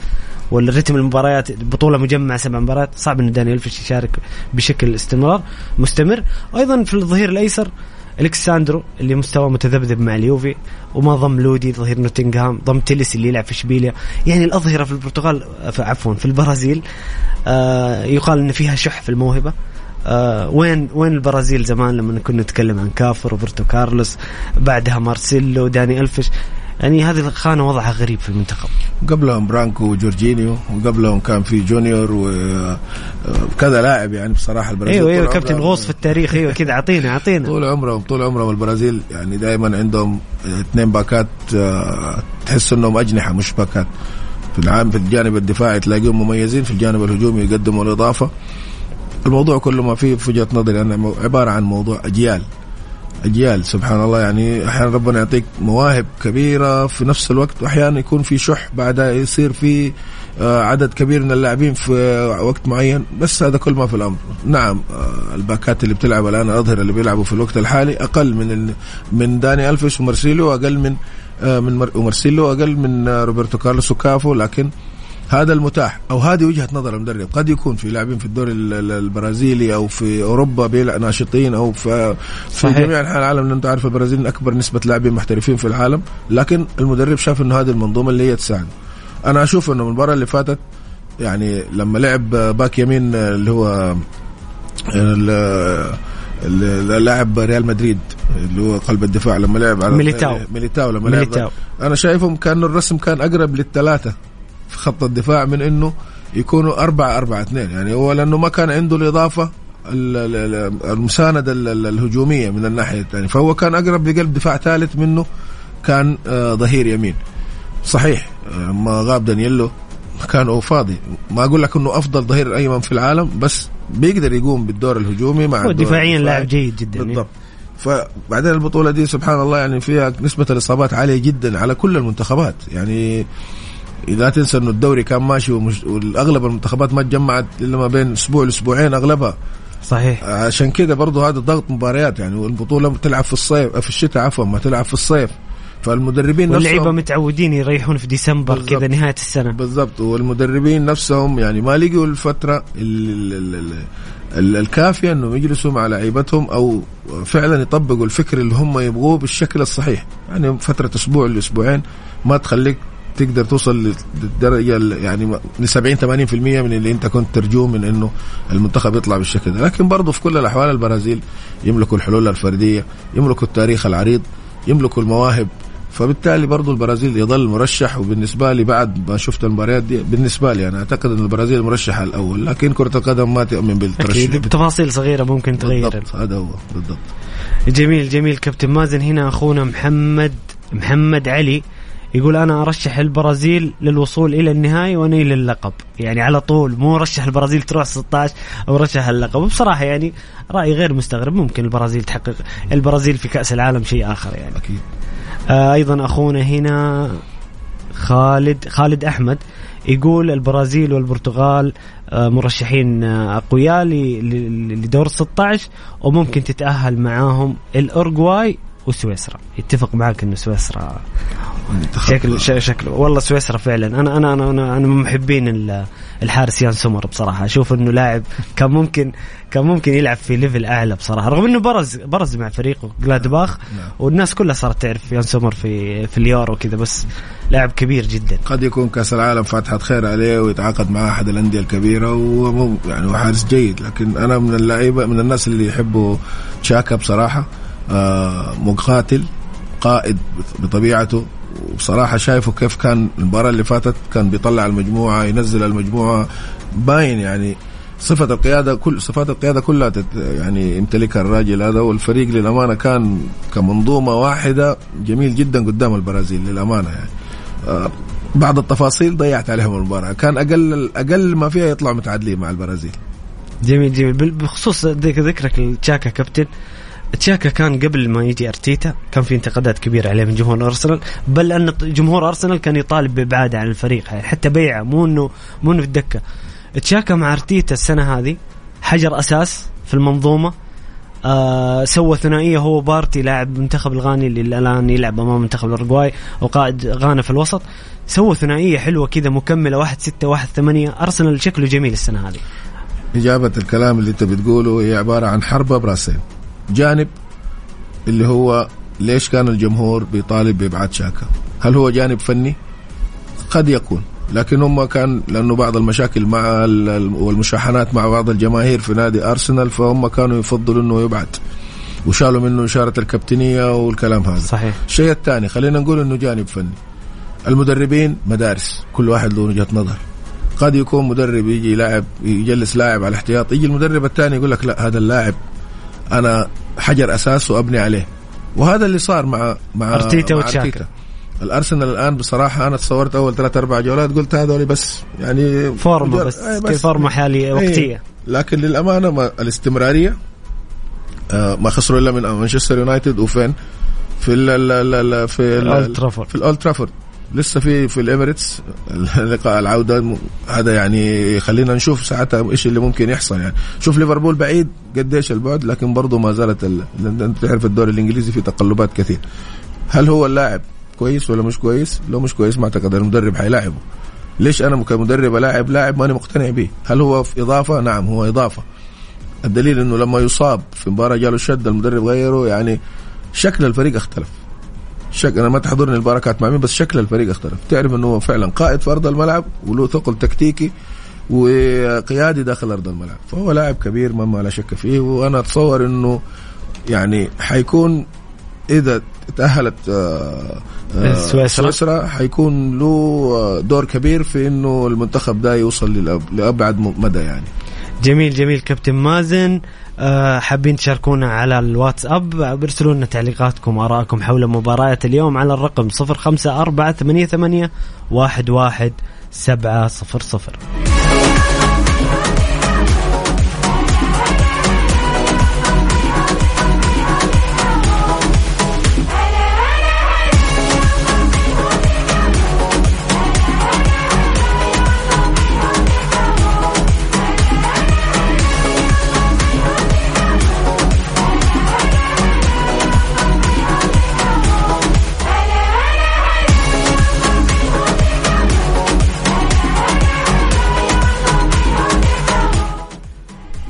والرتم المباريات بطولة مجمع سبع مباريات صعب ان داني ألفش يشارك بشكل استمرار مستمر. أيضا في الظهير الأيسر الكساندرو اللي مستوى متذبذب مع اليوفي وما ضم لودي ظهير نوتنغهام ضم تيليس اللي يلعب في إشبيليا. يعني الأظهرة في البرتغال في عفوا في البرازيل آه يقال إن فيها شح في الموهبة. آه وين وين البرازيل زمان لما كنا نتكلم عن كافو روبرتو كارلوس بعدها مارسيلو داني ألفش. يعني هذه الخانة وضعها غريب في المنتخب. قبلهم برانكو وجورجينيو وقبلهم كان في جونيور وكذا لاعب يعني بصراحة البرازيل أيوه أيوه كابتن غوص في التاريخ. أيوه كذا أعطينا أعطينا. طول عمرهم طول عمرهم البرازيل يعني دائما عندهم اثنين باكات آه، تحس إنهم أجنحة مش باكات. في العام في الجانب الدفاعي تلاقيهم مميزين في الجانب الهجومي يقدموا الإضافة. الموضوع كله ما فيه في وجهه نظري انه عبارة عن موضوع أجيال. أجيال سبحان الله يعني أحيانا ربنا يعطيك مواهب كبيرة في نفس الوقت واحيانا يكون في شح بعدها يصير في آه، عدد كبير من اللاعبين في وقت معين. بس هذا كل ما في الأمر. نعم آه، الباكات اللي بتلعب الآن الاظهره اللي بيلعبوا في الوقت الحالي أقل من ال... من داني الفيش ومارسيلو أقل من آه، من مر... ومارسيلو أقل من آه، روبرتو كارلوس وكافو. لكن هذا المتاح. أو هذه وجهة نظر المدرب قد يكون في لاعبين في الدوري ال- ال- البرازيلي أو في أوروبا بيلعب ناشطين أو في في صحيح. جميع أنحاء العالم. لأن أنت عارف البرازيل أكبر نسبة لاعبين محترفين في العالم. لكن المدرب شاف إنه هذه المنظومة اللي هي تساعده. أنا أشوف إنه المباراة اللي فاتت يعني لما لعب back يمين اللي هو اللاعب ريال مدريد اللي هو قلب الدفاع لما لعب على ميليتاو. ميليتاو لما ميليتاو. لعب أنا شايفهم كأن الرسم كان أقرب للثلاثة. في خط الدفاع من إنه يكونوا أربعة أربعة اثنين. يعني هو لأنه ما كان عنده الإضافة ال- ال- ال- المساندة ال- ال- الهجومية من الناحية الثانية. فهو كان أقرب لقلب دفاع ثالث منه كان آه، ظهير يمين. صحيح آه، ما غاب دانييلو كان هو فاضي. ما أقول لك أنه أفضل ظهير أيمن في العالم بس بيقدر يقوم بالدور الهجومي مع هو دفاعيا. لاعب جيد جدا بالضبط. فبعدين البطولة دي سبحان الله يعني فيها نسبة الإصابات عالية جدا على كل المنتخبات. يعني إذا تنسى إنه الدوري كان ماشي ومش والأغلب المنتخبات ما تجمعت إلا ما بين أسبوع لأسبوعين أغلبها. صحيح. عشان كده برضه هذا ضغط مباريات يعني والبطولة بتلعب في الصيف في الشتاء عفوا ما تلعب في الصيف. فالمدربين واللعيبة نفسهم متعودين يريحون في ديسمبر. كذا نهاية السنة. بالضبط. والمدربين نفسهم يعني ما لقوا الفترة ال ال ال ال الكافية إنهم يجلسوا مع لعيبتهم أو فعلا يطبقوا الفكر اللي هم يبغوه بالشكل الصحيح. يعني فترة أسبوع لأسبوعين ما تخليك تقدر توصل للدرجة ال- يعني ل 70 80% من اللي انت كنت ترجوه من انه المنتخب يطلع بالشكل ده. لكن برضه في كل الأحوال البرازيل يملكوا الحلول الفردية يملكوا التاريخ العريض يملكوا المواهب. فبالتالي برضو البرازيل يظل مرشح وبالنسبة لي بعد ما شفت المباريات دي بالنسبة لي أنا أعتقد أن البرازيل مرشح الأول. لكن كرة القدم ما تؤمن بالترشح أكيد. بتفاصيل صغيرة ممكن تغير. بالضبط. هذا هو. بالضبط. جميل جميل. كابتن مازن هنا أخونا محمد محمد علي. يقول أنا أرشح البرازيل للوصول إلى النهائي ونيل اللقب يعني على طول مو رشح البرازيل تروح 16 أو رشح اللقب. وبصراحه يعني رأي غير مستغرب. ممكن البرازيل تحقق البرازيل في كأس العالم شيء آخر يعني. أكيد. آه أيضا أخونا هنا خالد خالد أحمد يقول البرازيل والبرتغال آه مرشحين آه، أقوياء لدور 16 وممكن تتأهل معاهم الاورجواي وسويسرا. يتفق معك إنه سويسرا شكل ش- شكله والله سويسرا فعلا. أنا أنا أنا أنا, أنا من محبين ال- الحارس يان سومر بصراحة. أشوف إنه لاعب كان ممكن كان ممكن يلعب في level أعلى بصراحة. رغم إنه برز برز مع فريقه جلادباخ. والناس كلها صارت تعرف يان سومر في في اليورو كذا بس لاعب كبير جدا. قد يكون كأس العالم فاتحة خير عليه ويتعاقد مع أحد الأندية الكبيرة ومو يعني هو حارس جيد. لكن أنا من اللعيبة من الناس اللي يحبوا تشاكا بصراحة. آه مقاتل قائد بطبيعته. وبصراحة شايفه كيف كان المباراة اللي فاتت كان بيطلع المجموعة ينزل المجموعة. باين يعني صفة القيادة كل صفات القيادة كلها يعني يمتلكها الراجل هذا. والفريق للأمانة كان كمنظومة واحدة جميل جدا قدام البرازيل للأمانة يعني. آه، بعض التفاصيل ضيعت عليهم المباراة. كان أقل أقل ما فيها يطلعوا متعادلين مع البرازيل. جميل جميل. بخصوص ذك- ذكرك لتشاكا كابتن. تشاكا كان قبل ما يجي أرتيتا كان في انتقادات كبيرة عليه من جمهور أرسنال بل أن جمهور أرسنال كان يطالب بإبعاده عن الفريق. يعني حتى بيعه مو انه مو إنه في الدكة. تشاكا مع أرتيتا السنة هذه حجر أساس في المنظومة. آه سوى ثنائية هو بارتي لاعب منتخب الغاني اللي الآن يلعب أمام منتخب الاورجواي وقائد غانا في الوسط. سوى ثنائية حلوة كذا مكملة واحد ستة واحد ثمانية. أرسنال شكله جميل السنة هذه. إجابة الكلام اللي أنت بتقوله هي عبارة عن حربة براسين جانب اللي هو ليش كان الجمهور بيطالب بإبعاد شاكا؟ هل هو جانب فني؟ قد يكون لكن هم كان لأنه بعض المشاكل مع ال- ال- والمشاحنات مع بعض الجماهير في نادي أرسنال فهم كانوا يفضلوا إنه يبعد وشالوا منه إشارة الكابتنية والكلام هذا. صحيح. الشيء الثاني خلينا نقول إنه جانب فني. المدربين مدارس كل واحد له وجهة نظر. قد يكون مدرب يجي لاعب يجلس لاعب على احتياط يجي المدرب الثاني يقول لك لا هذا اللاعب أنا حجر أساس وأبني عليه وهذا اللي صار مع مع أرتيتا مع وتشاكا. الأرسنال الآن بصراحة أنا تصورت أول ثلاث أربع جولات قلت هذول بس يعني فورمة بس, أي بس فورمه حالية أي. وقتية لكن للأمانة ما الاستمرارية آه، ما خسروا إلا من مانشستر يونايتد وفين في ال ال ال ال في ال- الأولد ترافورد. في الأولد ترافورد لسه في في الاميريتس لقاء العودة. هذا يعني خلينا نشوف ساعتها إيش اللي ممكن يحصل يعني. شوف ليفربول بعيد قديش البعد لكن برضه ما زالت أنت تعرف الدوري الإنجليزي فيه تقلبات كثير. هل هو اللاعب كويس ولا مش كويس؟ لو مش كويس ما أعتقد المدرب حيلاعبه. ليش أنا كمدرب ألاعب لاعب ماني مقتنع به؟ هل هو في إضافة؟ نعم هو إضافة. الدليل إنه لما يصاب في مباراة جاله شد المدرب غيره يعني شكل الفريق اختلف. شك أنا ما تحضرني البركات مع مين بس شكل الفريق اختلف. تعرف إنه هو فعلا قائد في أرض الملعب وله ثقل تكتيكي وقيادي داخل أرض الملعب. فهو لاعب كبير ما لا شك فيه وأنا أتصور إنه يعني حيكون إذا تأهلت آه، آه، سويسرا. سويسرا حيكون له آه، دور كبير في إنه المنتخب ده يوصل لأبعد مدى يعني. جميل جميل. كابتن مازن حابين تشاركونا على الواتساب برسلوا لنا تعليقاتكم وآرائكم حول مباريات اليوم على الرقم 05488 11 700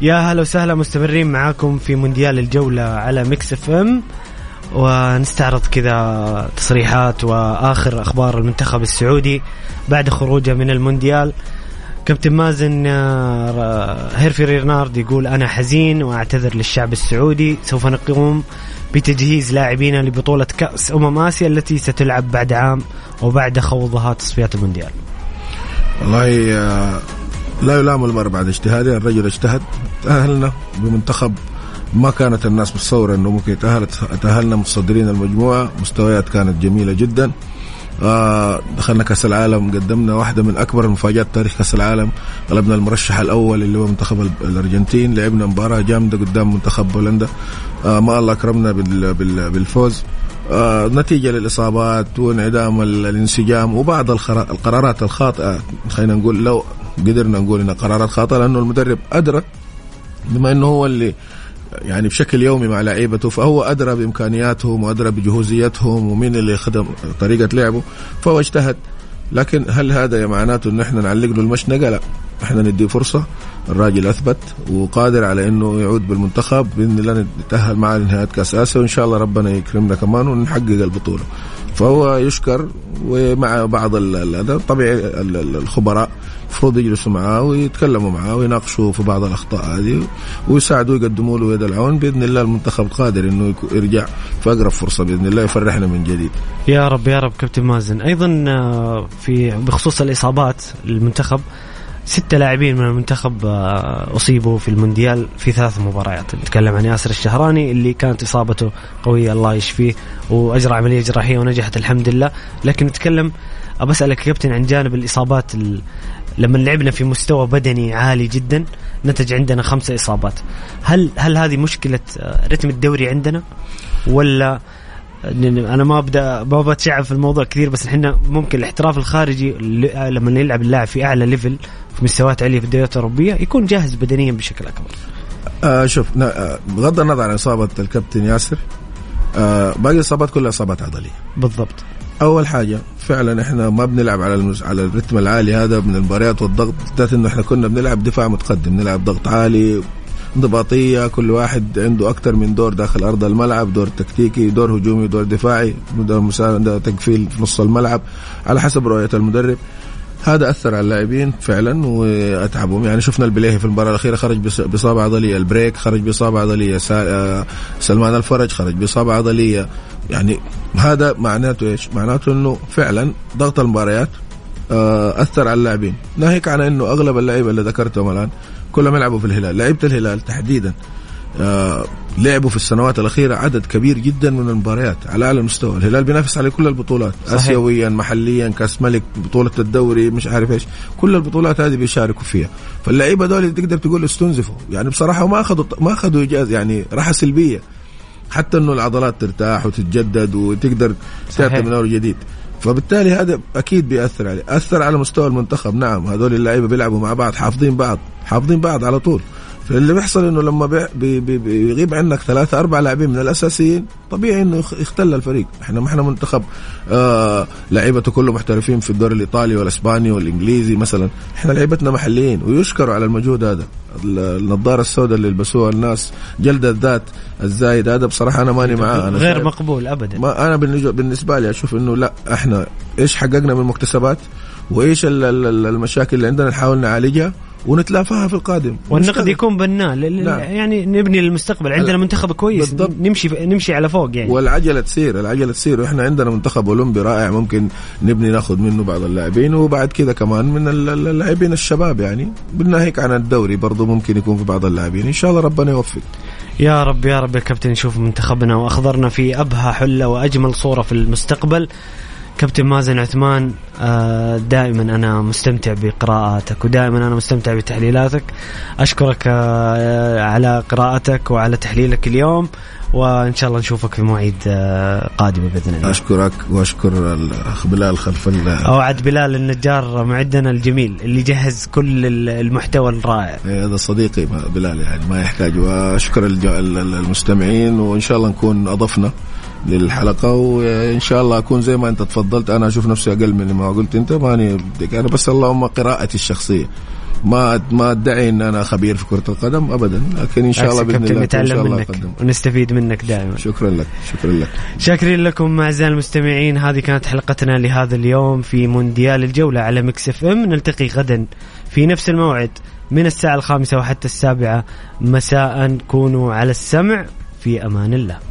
يا هلا وسهلا مستمرين معاكم في مونديال الجولة على Mix FM. ونستعرض كذا تصريحات وآخر أخبار المنتخب السعودي بعد خروجه من المونديال. كابتن مازن آه، هيرفي رينارد يقول أنا حزين وأعتذر للشعب السعودي سوف نقوم بتجهيز لاعبينا لبطولة كأس أمم آسيا التي ستلعب بعد عام وبعد خوضها تصفيات المونديال. والله آه، لا يلام المرء بعد اجتهاده الرجل اجتهد تأهلنا بمنتخب ما كانت الناس متصورة إنه ممكن يتأهل تأهلنا متصدرين المجموعة مستويات كانت جميلة جدا. آه دخلنا كأس العالم قدمنا واحدة من أكبر المفاجآت تاريخ كأس العالم. غلبنا المرشح الأول اللي هو منتخب ال- الأرجنتين لعبنا مباراة جامدة قدام منتخب بولندا آه ما الله بال بالفوز. آه نتيجة للإصابات وانعدام ال- الانسجام وبعض القرارات الخاطئة. خلينا نقول لو قدرنا نقول انها قرارات خاطئة لأنه المدرب أدرى بما إنه هو اللي يعني بشكل يومي مع لعيبته فهو أدرى بإمكانياتهم وأدرى بجهوزيتهم ومين اللي خدم طريقة لعبه فهو اجتهد لكن هل هذا معناته إن إحنا نعلق له المشنقة؟ لا إحنا نديه فرصة الراجل أثبت وقادر على إنه يعود بالمنتخب بإذن الله نتأهل معه لنهاية كأس آسيا وإن شاء الله ربنا يكرمنا كمان ونحقق البطولة. فهو يشكر ومع بعض طبيعي ال- ال- الخبراء المفروض يجلسوا معاه ويتكلموا معاه ويناقشوا في بعض الأخطاء هذه ويساعدوا يقدموا له يد العون بإذن الله المنتخب قادر إنه يرجع في أقرب فرصة بإذن الله يفرحنا من جديد. يا رب يا رب كابتن مازن أيضا آه، في بخصوص الإصابات المنتخب ستة لاعبين من المنتخب آه، أصيبوا في المونديال في ثلاث مباريات. نتكلم عن ياسر الشهراني اللي كانت إصابته قوية الله يشفيه وأجرى عملية جراحية ونجحت الحمد لله. لكن نتكلم يا كابتن عن جانب الإصابات ال... لما لعبنا في مستوى بدني عالي جدا نتج عندنا خمسة إصابات. هل هل هذه مشكلة آه، رتم الدوري عندنا؟ ولا أنا ما ابدا ما بتشعب في الموضوع كثير بس إحنا ممكن الاحتراف الخارجي لما يلعب اللاعب في أعلى ليفل في مستويات عالية في الدوريات الأوروبية يكون جاهز بدنيا بشكل أكبر. آه شوف آه بغض النظر عن إصابة الكابتن ياسر آه باقي الإصابات كلها إصابات عضلية. بالضبط. أول حاجة فعلا إحنا ما بنلعب على المس... على الرتم العالي هذا من المباريات والضغط بالذات إنه إحنا كنا بنلعب دفاع متقدم نلعب ضغط عالي انضباطية كل واحد عنده أكثر من دور داخل أرض الملعب دور تكتيكي دور هجومي دور دفاعي دور مساعده تقفيل في نص الملعب على حسب رؤية المدرب. هذا أثر على اللاعبين فعلا وأتعبهم. يعني شفنا البليهي في المباراة الأخيرة خرج بإصابة عضلية. البريك خرج بإصابة عضلية. آه، سلمان الفرج خرج بإصابة عضلية. يعني هذا معناته إيش؟ معناته إنه فعلا ضغط المباريات آه، أثر على اللاعبين. ناهيك عن إنه أغلب اللعيبة اللي ذكرتهم الآن كلهم يلعبوا في الهلال. لعيبه الهلال تحديدا. آه، لعبوا في السنوات الأخيرة عدد كبير جدا من المباريات على أعلى مستوى. الهلال بينافس على كل البطولات. صحيح. آسيويا محليا كأس ملك بطولة الدوري مش عارف إيش. كل البطولات هذه بيشاركوا فيها. فاللعيبة دول تقدر تقول استنزفوا. يعني بصراحة ما أخذوا ما أخذوا إجازة يعني راحة سلبية. حتى إنه العضلات ترتاح وتتجدد وتقدر. تأتي من اول جديد. فبالتالي هذا أكيد بيأثر عليه أثر على مستوى المنتخب نعم هذول اللعيبة بيلعبوا مع بعض حافظين بعض حافظين بعض على طول. فاللي بيحصل إنه لما بي بي بي بيغيب عنك ثلاثة أربع لاعبين من الأساسيين طبيعي إنه يخ- يختل الفريق، إحنا ما إحنا منتخب آه لعيبته كله محترفين في الدوري الإيطالي والإسباني والإنجليزي مثلا، إحنا لعيبتنا محليين ويشكروا على المجهود هذا، ال- النظارة السوداء اللي يلبسوها الناس، جلد الذات الزايد هذا بصراحة أنا ماني معاه. أنا غير مقبول ابدا. ما بالنسبة بالنسبة لي أشوف إنه لا إحنا إيش حققنا من مكتسبات وإيش ال- ال- ال- المشاكل اللي عندنا نحاول نعالجها. ونتلافاها في القادم. والنقد. يكون بناء نعم. يعني نبني للمستقبل عندنا منتخب كويس. بالضبط. نمشي نمشي على فوق يعني. والعجلة تسير العجلة تسير وإحنا عندنا منتخب أولمبي رائع ممكن نبني ناخذ منه بعض اللاعبين وبعد كذا كمان من ال- ال- اللاعبين الشباب يعني. بالناهيك عن الدوري برضه ممكن يكون في بعض اللاعبين. إن شاء الله ربنا يوفق. يا رب يا رب يا كابتن. نشوف منتخبنا وأخضرنا في أبهى حلة وأجمل صورة في المستقبل. كابتن مازن عثمان آه، دائما أنا مستمتع بقراءاتك ودائما أنا مستمتع بتحليلاتك. أشكرك آه، على قراءتك وعلى تحليلك اليوم وإن شاء الله نشوفك في مواعيد آه، قادمه بإذن الله. أشكرك وأشكر الأخ بلال خلف أوعد بلال النجار معدنا الجميل اللي جهز كل المحتوى الرائع. هذا صديقي بلال يعني ما يحتاج وأشكر المستمعين وإن شاء الله نكون أضفنا. للحلقة وإن شاء الله أكون زي ما أنت تفضلت أنا أشوف نفسي أقل من ما قلت أنت ماني بدك أنا بس اللهم قراءتي الشخصية. ما ما أدعي إن أنا خبير في كرة القدم ابدا لكن إن شاء الله بإذن الله شاء نتعلم الله منك أقدم. ونستفيد منك دائما. شكرا لك شكرا لك. شاكرين لكم أعزائي المستمعين هذه كانت حلقتنا لهذا اليوم في مونديال الجولة على Mix FM. نلتقي غدا في نفس الموعد من الساعة الخامسة وحتى السابعة. مساء كونوا على السمع في أمان الله.